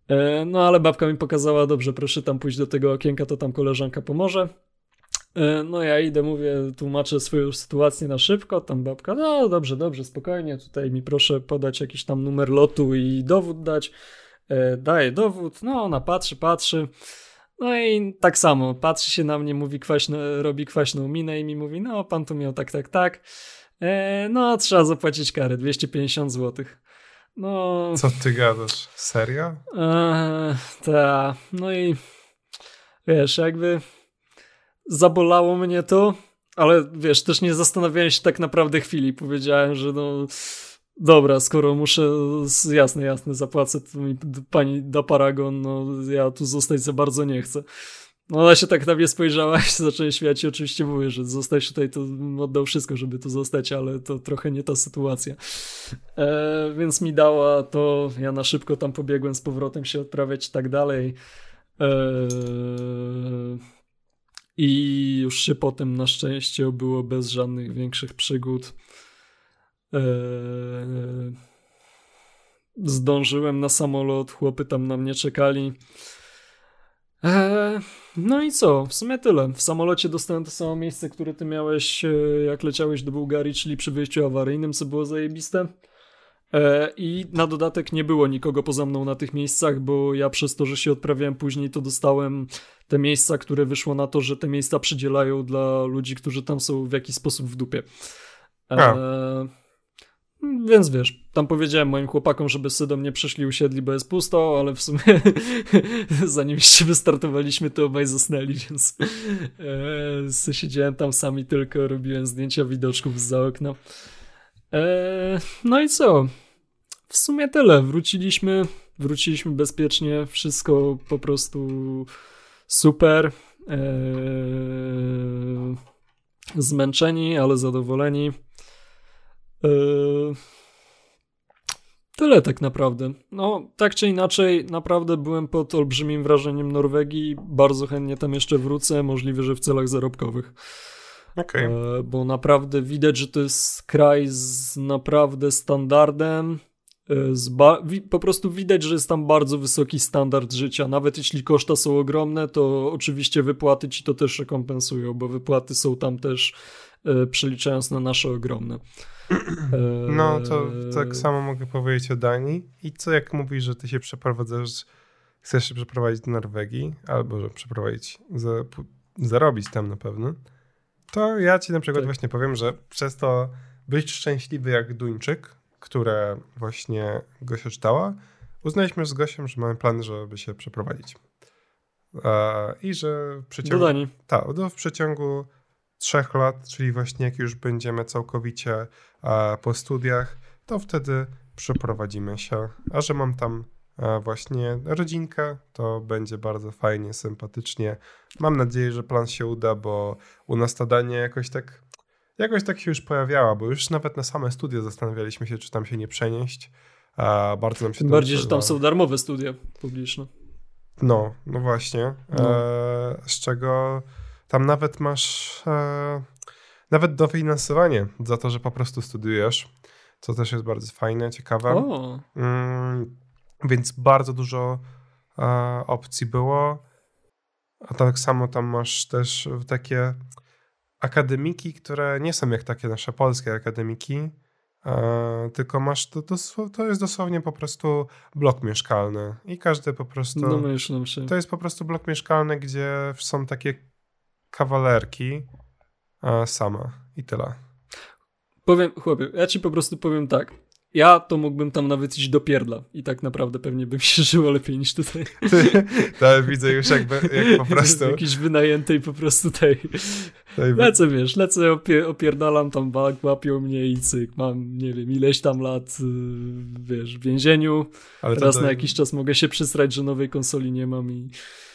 S2: E, no ale babka mi pokazała, dobrze, proszę tam pójść do tego okienka, to tam koleżanka pomoże. E, no ja idę, mówię, tłumaczę swoją sytuację na szybko, tam babka, no dobrze, dobrze, spokojnie, tutaj mi proszę podać jakiś tam numer lotu i dowód dać. E, daję dowód, no ona patrzy, patrzy. No i tak samo, patrzy się na mnie, mówi kwaśno, robi kwaśną minę i mi mówi, no pan tu miał tak, tak, tak. E, no, trzeba zapłacić karę 250 zł. No.
S1: Co ty gadasz? Serio?
S2: E, tak. No i wiesz, jakby zabolało mnie to, ale wiesz, też nie zastanawiałem się tak naprawdę chwili. Powiedziałem, że no dobra, skoro muszę, jasne, jasne, zapłacę, to mi pani da paragon, no ja tu zostać za bardzo nie chcę. No ona się tak na mnie spojrzała i zaczęła śmiać i oczywiście mówię, że zostać tutaj, to oddał wszystko, żeby tu zostać, ale to trochę nie ta sytuacja. E, więc mi dała to, ja na szybko tam pobiegłem z powrotem się odprawiać i tak dalej. E, I już się potem na szczęście obyło bez żadnych większych przygód. E, zdążyłem na samolot, chłopy tam na mnie czekali. Eee, no i co? W sumie tyle. W samolocie dostałem to samo miejsce, które ty miałeś, e, jak leciałeś do Bułgarii, czyli przy wyjściu awaryjnym, co było zajebiste. Eee, I na dodatek nie było nikogo poza mną na tych miejscach, bo ja przez to, że się odprawiałem później, to dostałem te miejsca, które wyszło na to, że te miejsca przydzielają dla ludzi, którzy tam są w jakiś sposób w dupie. Eee, więc wiesz, tam powiedziałem moim chłopakom, żeby sobie do mnie przyszli, usiedli, bo jest pusto, ale w sumie zanim jeszcze wystartowaliśmy, to obaj zasnęli, więc e, siedziałem tam sami tylko, robiłem zdjęcia widoczków za okna. E, no i co? W sumie tyle. Wróciliśmy, wróciliśmy bezpiecznie, wszystko po prostu super. E, zmęczeni, ale zadowoleni. Yy, tyle tak naprawdę. No, tak czy inaczej, naprawdę byłem pod olbrzymim wrażeniem Norwegii. Bardzo chętnie tam jeszcze wrócę, możliwe, że w celach zarobkowych.
S1: Okay.
S2: E, bo naprawdę widać, że to jest kraj z naprawdę standardem. E, po prostu widać, że jest tam bardzo wysoki standard życia. Nawet jeśli koszta są ogromne, to oczywiście wypłaty ci to też rekompensują, bo wypłaty są tam też e, przeliczając na nasze ogromne.
S1: No, to tak samo mogę powiedzieć o Danii. I co jak mówisz, że ty się przeprowadzasz, chcesz się przeprowadzić do Norwegii, albo że przeprowadzić, za, zarobić tam na pewno, to ja ci na przykład tak. właśnie powiem, że przez to być szczęśliwy jak Duńczyk, które właśnie Gosia czytała, uznaliśmy z Gosiem, że mamy plan, żeby się przeprowadzić. I że w przeciągu... Tak, w przeciągu trzech lat, czyli właśnie jak już będziemy całkowicie po studiach, to wtedy przeprowadzimy się. A że mam tam właśnie rodzinkę, to będzie bardzo fajnie, sympatycznie. Mam nadzieję, że plan się uda, bo u nas ta Dania jakoś tak, jakoś tak się już pojawiała, bo już nawet na same studia zastanawialiśmy się, czy tam się nie przenieść. A bardzo nam się
S2: Tym bardziej, że tam są darmowe studia publiczne.
S1: No, no właśnie. No. E, z czego tam nawet masz e, nawet dofinansowanie za to, że po prostu studiujesz, co też jest bardzo fajne, ciekawe. Mm, więc bardzo dużo e, opcji było. A tak samo tam masz też takie akademiki, które nie są jak takie nasze polskie akademiki, tylko masz, to, to, jest dosłownie po prostu blok mieszkalny i każdy po prostu...
S2: Domyślam się.
S1: To jest po prostu blok mieszkalny, gdzie są takie kawalerki sama i tyle.
S2: Powiem, chłopie, ja ci po prostu powiem tak ja to mógłbym tam nawet iść do pierdla i tak naprawdę pewnie bym się żyło lepiej niż tutaj.
S1: Ale widzę już jakby, jak po prostu...
S2: Jakiś wynajętej po prostu tej... tej... Lecę, wiesz, lecę, opie, opierdalam tam bank, łapią mnie i cyk, mam, nie wiem, ileś tam lat, y, wiesz, w więzieniu. Ale Raz na jakiś czas mogę się przysrać, że nowej konsoli nie mam i...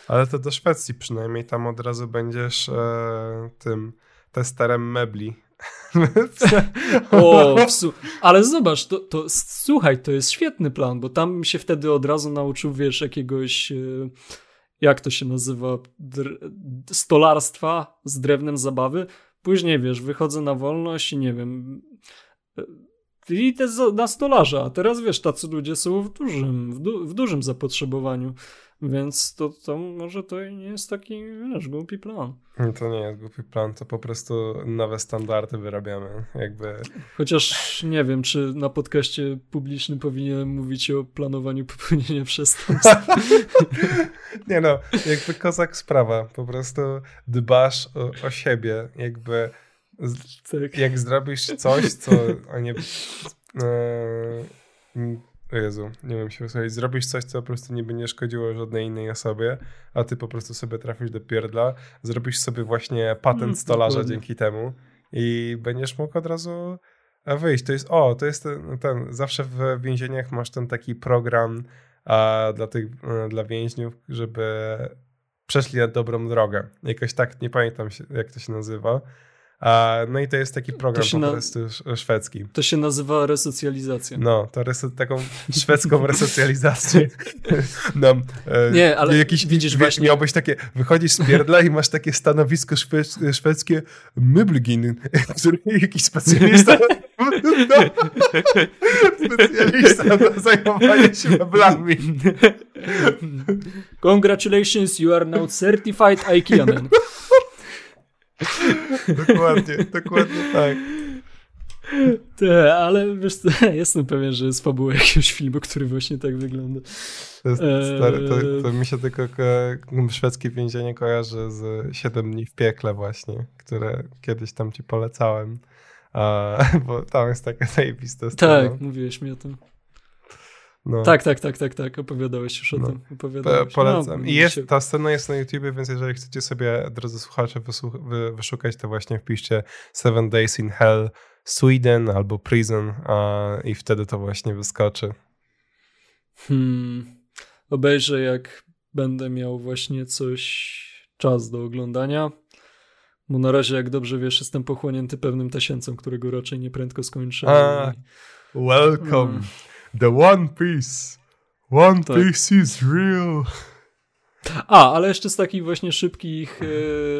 S1: Ale to do Szwecji przynajmniej, tam od razu będziesz e, tym testerem mebli
S2: o, ale zobacz, to, to, słuchaj, to jest świetny plan, bo tam się wtedy od razu nauczył, wiesz, jakiegoś, e, jak to się nazywa, stolarstwa z drewnem zabawy. Później, wiesz, wychodzę na wolność i nie wiem, e, i te na stolarza, a teraz, wiesz, tacy ludzie są w dużym, w, du w dużym zapotrzebowaniu. Więc to, to może to nie jest taki, wiesz, głupi plan.
S1: To nie jest głupi plan, to po prostu nowe standardy wyrabiamy, jakby.
S2: Chociaż nie wiem, czy na podcaście publicznym powinienem mówić o planowaniu popełnienia przestępstw.
S1: nie no, jakby kozak sprawa, po prostu dbasz o, o siebie, jakby tak. jak zrobisz coś, co a nie... E, o Jezu, nie wiem się wysłuchać. Zrobisz coś, co po prostu nie będzie szkodziło żadnej innej osobie, a ty po prostu sobie trafisz do pierdla, zrobisz sobie właśnie patent mm, stolarza dzięki temu i będziesz mógł od razu wyjść. To jest, o, to jest ten, ten zawsze w więzieniach masz ten taki program a, dla, tych, e, dla więźniów, żeby przeszli na dobrą drogę. Jakoś tak, nie pamiętam się, jak to się nazywa, no i to jest taki program po na... prostu szwedzki.
S2: To się nazywa resocjalizacja.
S1: No, to reso... taką szwedzką resocjalizację. no,
S2: nie, ale jakiś, widzisz właśnie...
S1: Miałbyś takie, wychodzisz z pierdla i masz takie stanowisko szwe... szwedzkie Möblgin, który jakiś specjalista specjalista do zajmowania się meblami.
S2: Congratulations, you are now certified IKEA man
S1: dokładnie, dokładnie tak.
S2: Te, ale wiesz jestem pewien, że jest fabuła jakiegoś filmu, który właśnie tak wygląda.
S1: To, jest stary, to, to mi się tylko szwedzkie więzienie kojarzy z 7 dni w piekle właśnie, które kiedyś tam ci polecałem. Bo tam jest taka zajebista
S2: scena. Tak, mówiłeś mi o tym. No. Tak, tak, tak, tak, tak, opowiadałeś już o no. tym. Opowiadałeś.
S1: polecam. No, I jest, ta scena jest na YouTubie, więc jeżeli chcecie sobie, drodzy słuchacze, wy, wyszukać, to właśnie wpiszcie Seven Days in Hell Sweden albo Prison a, i wtedy to właśnie wyskoczy.
S2: Hmm. Obejrzę, jak będę miał właśnie coś, czas do oglądania. Bo na razie, jak dobrze wiesz, jestem pochłonięty pewnym tasiemcem, którego raczej nieprędko skończę. A,
S1: welcome. Hmm. The One Piece. One tak. Piece is real.
S2: A, ale jeszcze z takich właśnie szybkich,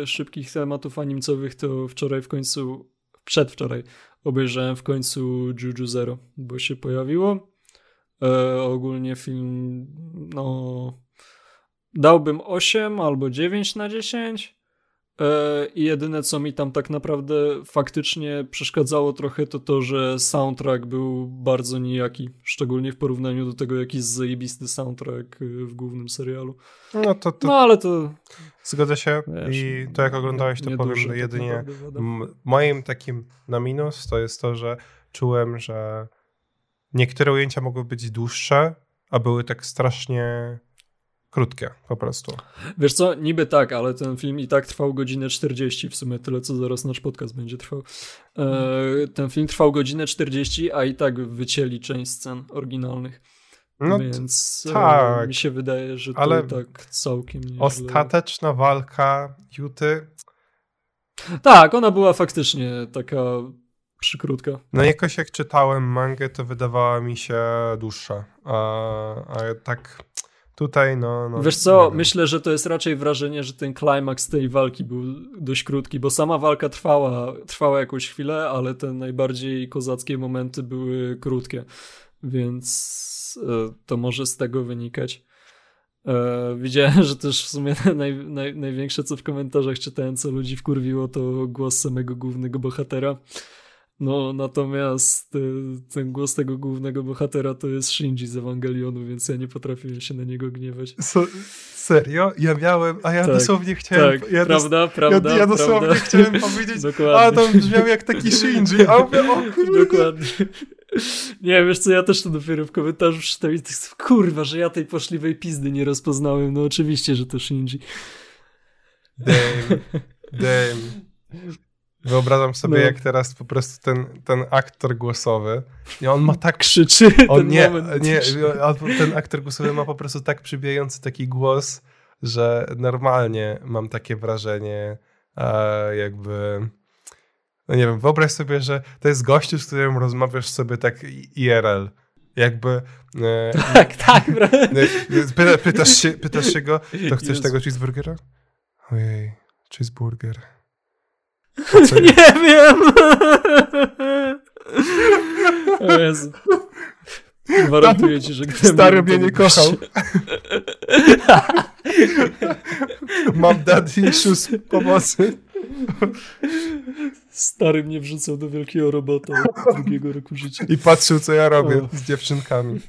S2: e, szybkich tematów animcowych, to wczoraj w końcu, przedwczoraj, obejrzałem w końcu Juju Zero, bo się pojawiło. E, ogólnie film, no, dałbym 8 albo 9 na 10. E, I jedyne, co mi tam tak naprawdę faktycznie przeszkadzało trochę, to to, że soundtrack był bardzo nijaki. Szczególnie w porównaniu do tego, jaki jest zajebisty soundtrack y, w głównym serialu.
S1: No, to, to...
S2: no ale to.
S1: Zgodzę się. Wiesz, I to, jak oglądałeś, to powiem duże, jedynie. Moim takim na minus to jest to, że czułem, że niektóre ujęcia mogły być dłuższe, a były tak strasznie krótkie po prostu.
S2: Wiesz co, niby tak, ale ten film i tak trwał godzinę 40, w sumie tyle, co zaraz nasz podcast będzie trwał. E, ten film trwał godzinę 40, a i tak wycięli część scen oryginalnych. No Więc e, tak, mi się wydaje, że to ale tak całkiem nieźle.
S1: Ostateczna walka Juty...
S2: Tak, ona była faktycznie taka przykrótka.
S1: No jakoś jak czytałem mangę, to wydawała mi się dłuższa. A, a tak tutaj, no, no
S2: Wiesz co, myślę, że to jest raczej wrażenie, że ten klimaks tej walki był dość krótki, bo sama walka trwała, trwała jakąś chwilę, ale te najbardziej kozackie momenty były krótkie, więc e, to może z tego wynikać. E, widziałem, że też w sumie naj, naj, największe co w komentarzach czytałem, co ludzi wkurwiło, to głos samego głównego bohatera. No, natomiast y, ten głos tego głównego bohatera to jest Shinji z Ewangelionu, więc ja nie potrafiłem się na niego gniewać.
S1: So, serio? Ja miałem, a ja tak, dosłownie chciałem...
S2: Tak,
S1: ja
S2: prawda, dos, prawda,
S1: Ja, ja dosłownie
S2: prawda.
S1: chciałem powiedzieć, Dokładnie. a to brzmiał jak taki Shinji, a mówię, o kurde.
S2: Dokładnie. Nie, wiesz co, ja też to dopiero w komentarzu czytałem i tak, kurwa, że ja tej poszliwej pizdy nie rozpoznałem. No oczywiście, że to Shinji.
S1: Damn, damn. Wyobrażam sobie, no. jak teraz po prostu ten, ten aktor głosowy, i on ma tak...
S2: Krzyczy
S1: on
S2: ten
S1: nie,
S2: moment.
S1: nie, ten aktor głosowy ma po prostu tak przybijający taki głos, że normalnie mam takie wrażenie, e, jakby... No nie wiem, wyobraź sobie, że to jest gościu, z którym rozmawiasz sobie tak IRL. Jakby.
S2: E, tak, tak,
S1: pyta, pytasz, się, pytasz się go, to chcesz Jezu. tego cheeseburgera? Ojej, cheeseburger.
S2: Nie wiem! O Jezu. Gwarantuję ci, że gdybym...
S1: Stary mnie nie kochał. Mam daddy issues pomocy.
S2: Stary mnie wrzucał do wielkiego robota drugiego roku życia.
S1: I patrzył, co ja robię o. z dziewczynkami.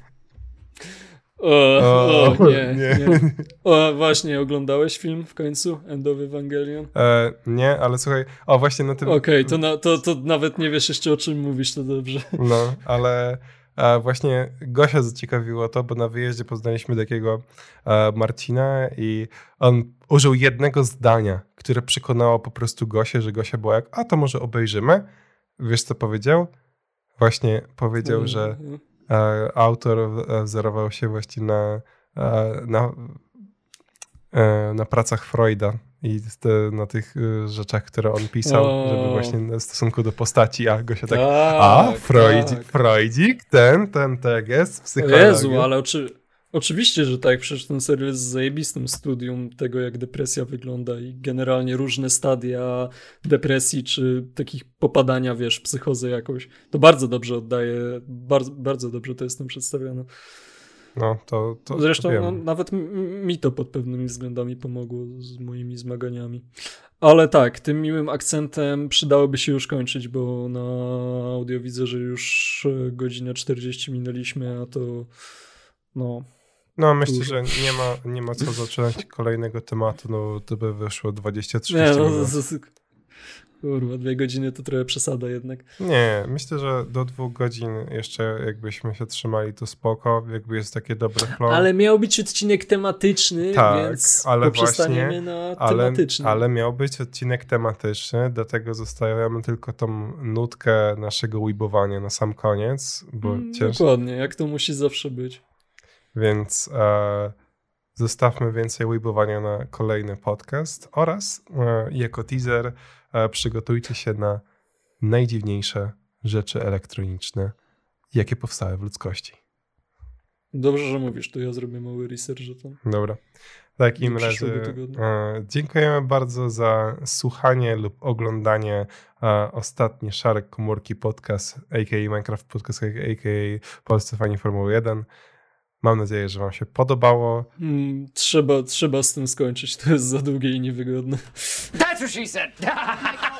S2: O, o, o nie, nie, nie. O, właśnie, oglądałeś film w końcu? Endowy Evangelion?
S1: E, nie, ale słuchaj, o właśnie na tym...
S2: Okej, okay, to, na, to, to nawet nie wiesz jeszcze o czym mówisz, to dobrze.
S1: No, ale a właśnie Gosia zaciekawiło to, bo na wyjeździe poznaliśmy takiego e, Marcina i on użył jednego zdania, które przekonało po prostu Gosię, że Gosia była jak, a to może obejrzymy. Wiesz co powiedział? Właśnie powiedział, że e, autor e, wzorował się właśnie na, e, na, e, na pracach Freuda i te, na tych rzeczach, które on pisał, o. żeby właśnie w stosunku do postaci, a Gosia tak, tak a Freudzik, tak. Freudzik, ten, ten tekst, psychologia.
S2: Jezu, ale oczy, oczywiście, że tak, przecież ten serial jest zajebistym studium tego, jak depresja wygląda i generalnie różne stadia depresji, czy takich popadania, wiesz, psychozę jakoś. To bardzo dobrze oddaje, bardzo, bardzo dobrze to jest tam przedstawione.
S1: No, to, to
S2: Zresztą no, nawet mi to pod pewnymi względami pomogło z moimi zmaganiami. Ale tak, tym miłym akcentem przydałoby się już kończyć, bo na audio widzę, że już e, godzinę 40 minęliśmy, a to no...
S1: No, myślę, że nie ma, nie ma co zaczynać kolejnego tematu, no to by wyszło 20-30 nie, no, minut.
S2: Kurwa, dwie godziny to trochę przesada jednak.
S1: Nie, myślę, że do dwóch godzin jeszcze jakbyśmy się trzymali, to spoko, jakby jest takie dobre flow.
S2: Ale miał być odcinek tematyczny, tak, więc ale poprzestaniemy na tematyczny.
S1: Ale, ale miał być odcinek tematyczny, dlatego zostawiamy tylko tą nutkę naszego weebowania na sam koniec, bo mm.
S2: Dokładnie, jak to musi zawsze być.
S1: Więc... E, zostawmy więcej weebowania na kolejny podcast oraz e, jako teaser E, przygotujcie się na najdziwniejsze rzeczy elektroniczne, jakie powstały w ludzkości.
S2: Dobrze, że mówisz, to ja zrobię mały research. To
S1: Dobra. Takim razie dziękujemy bardzo za słuchanie lub oglądanie e, ostatni Szarek Komórki podcast, a.k.a. Minecraft Podcast, a.k.a. Polscy Fani Formuły 1. Mam nadzieję, że Wam się podobało.
S2: Mm, trzeba, trzeba z tym skończyć. To jest za długie i niewygodne. That's what she said.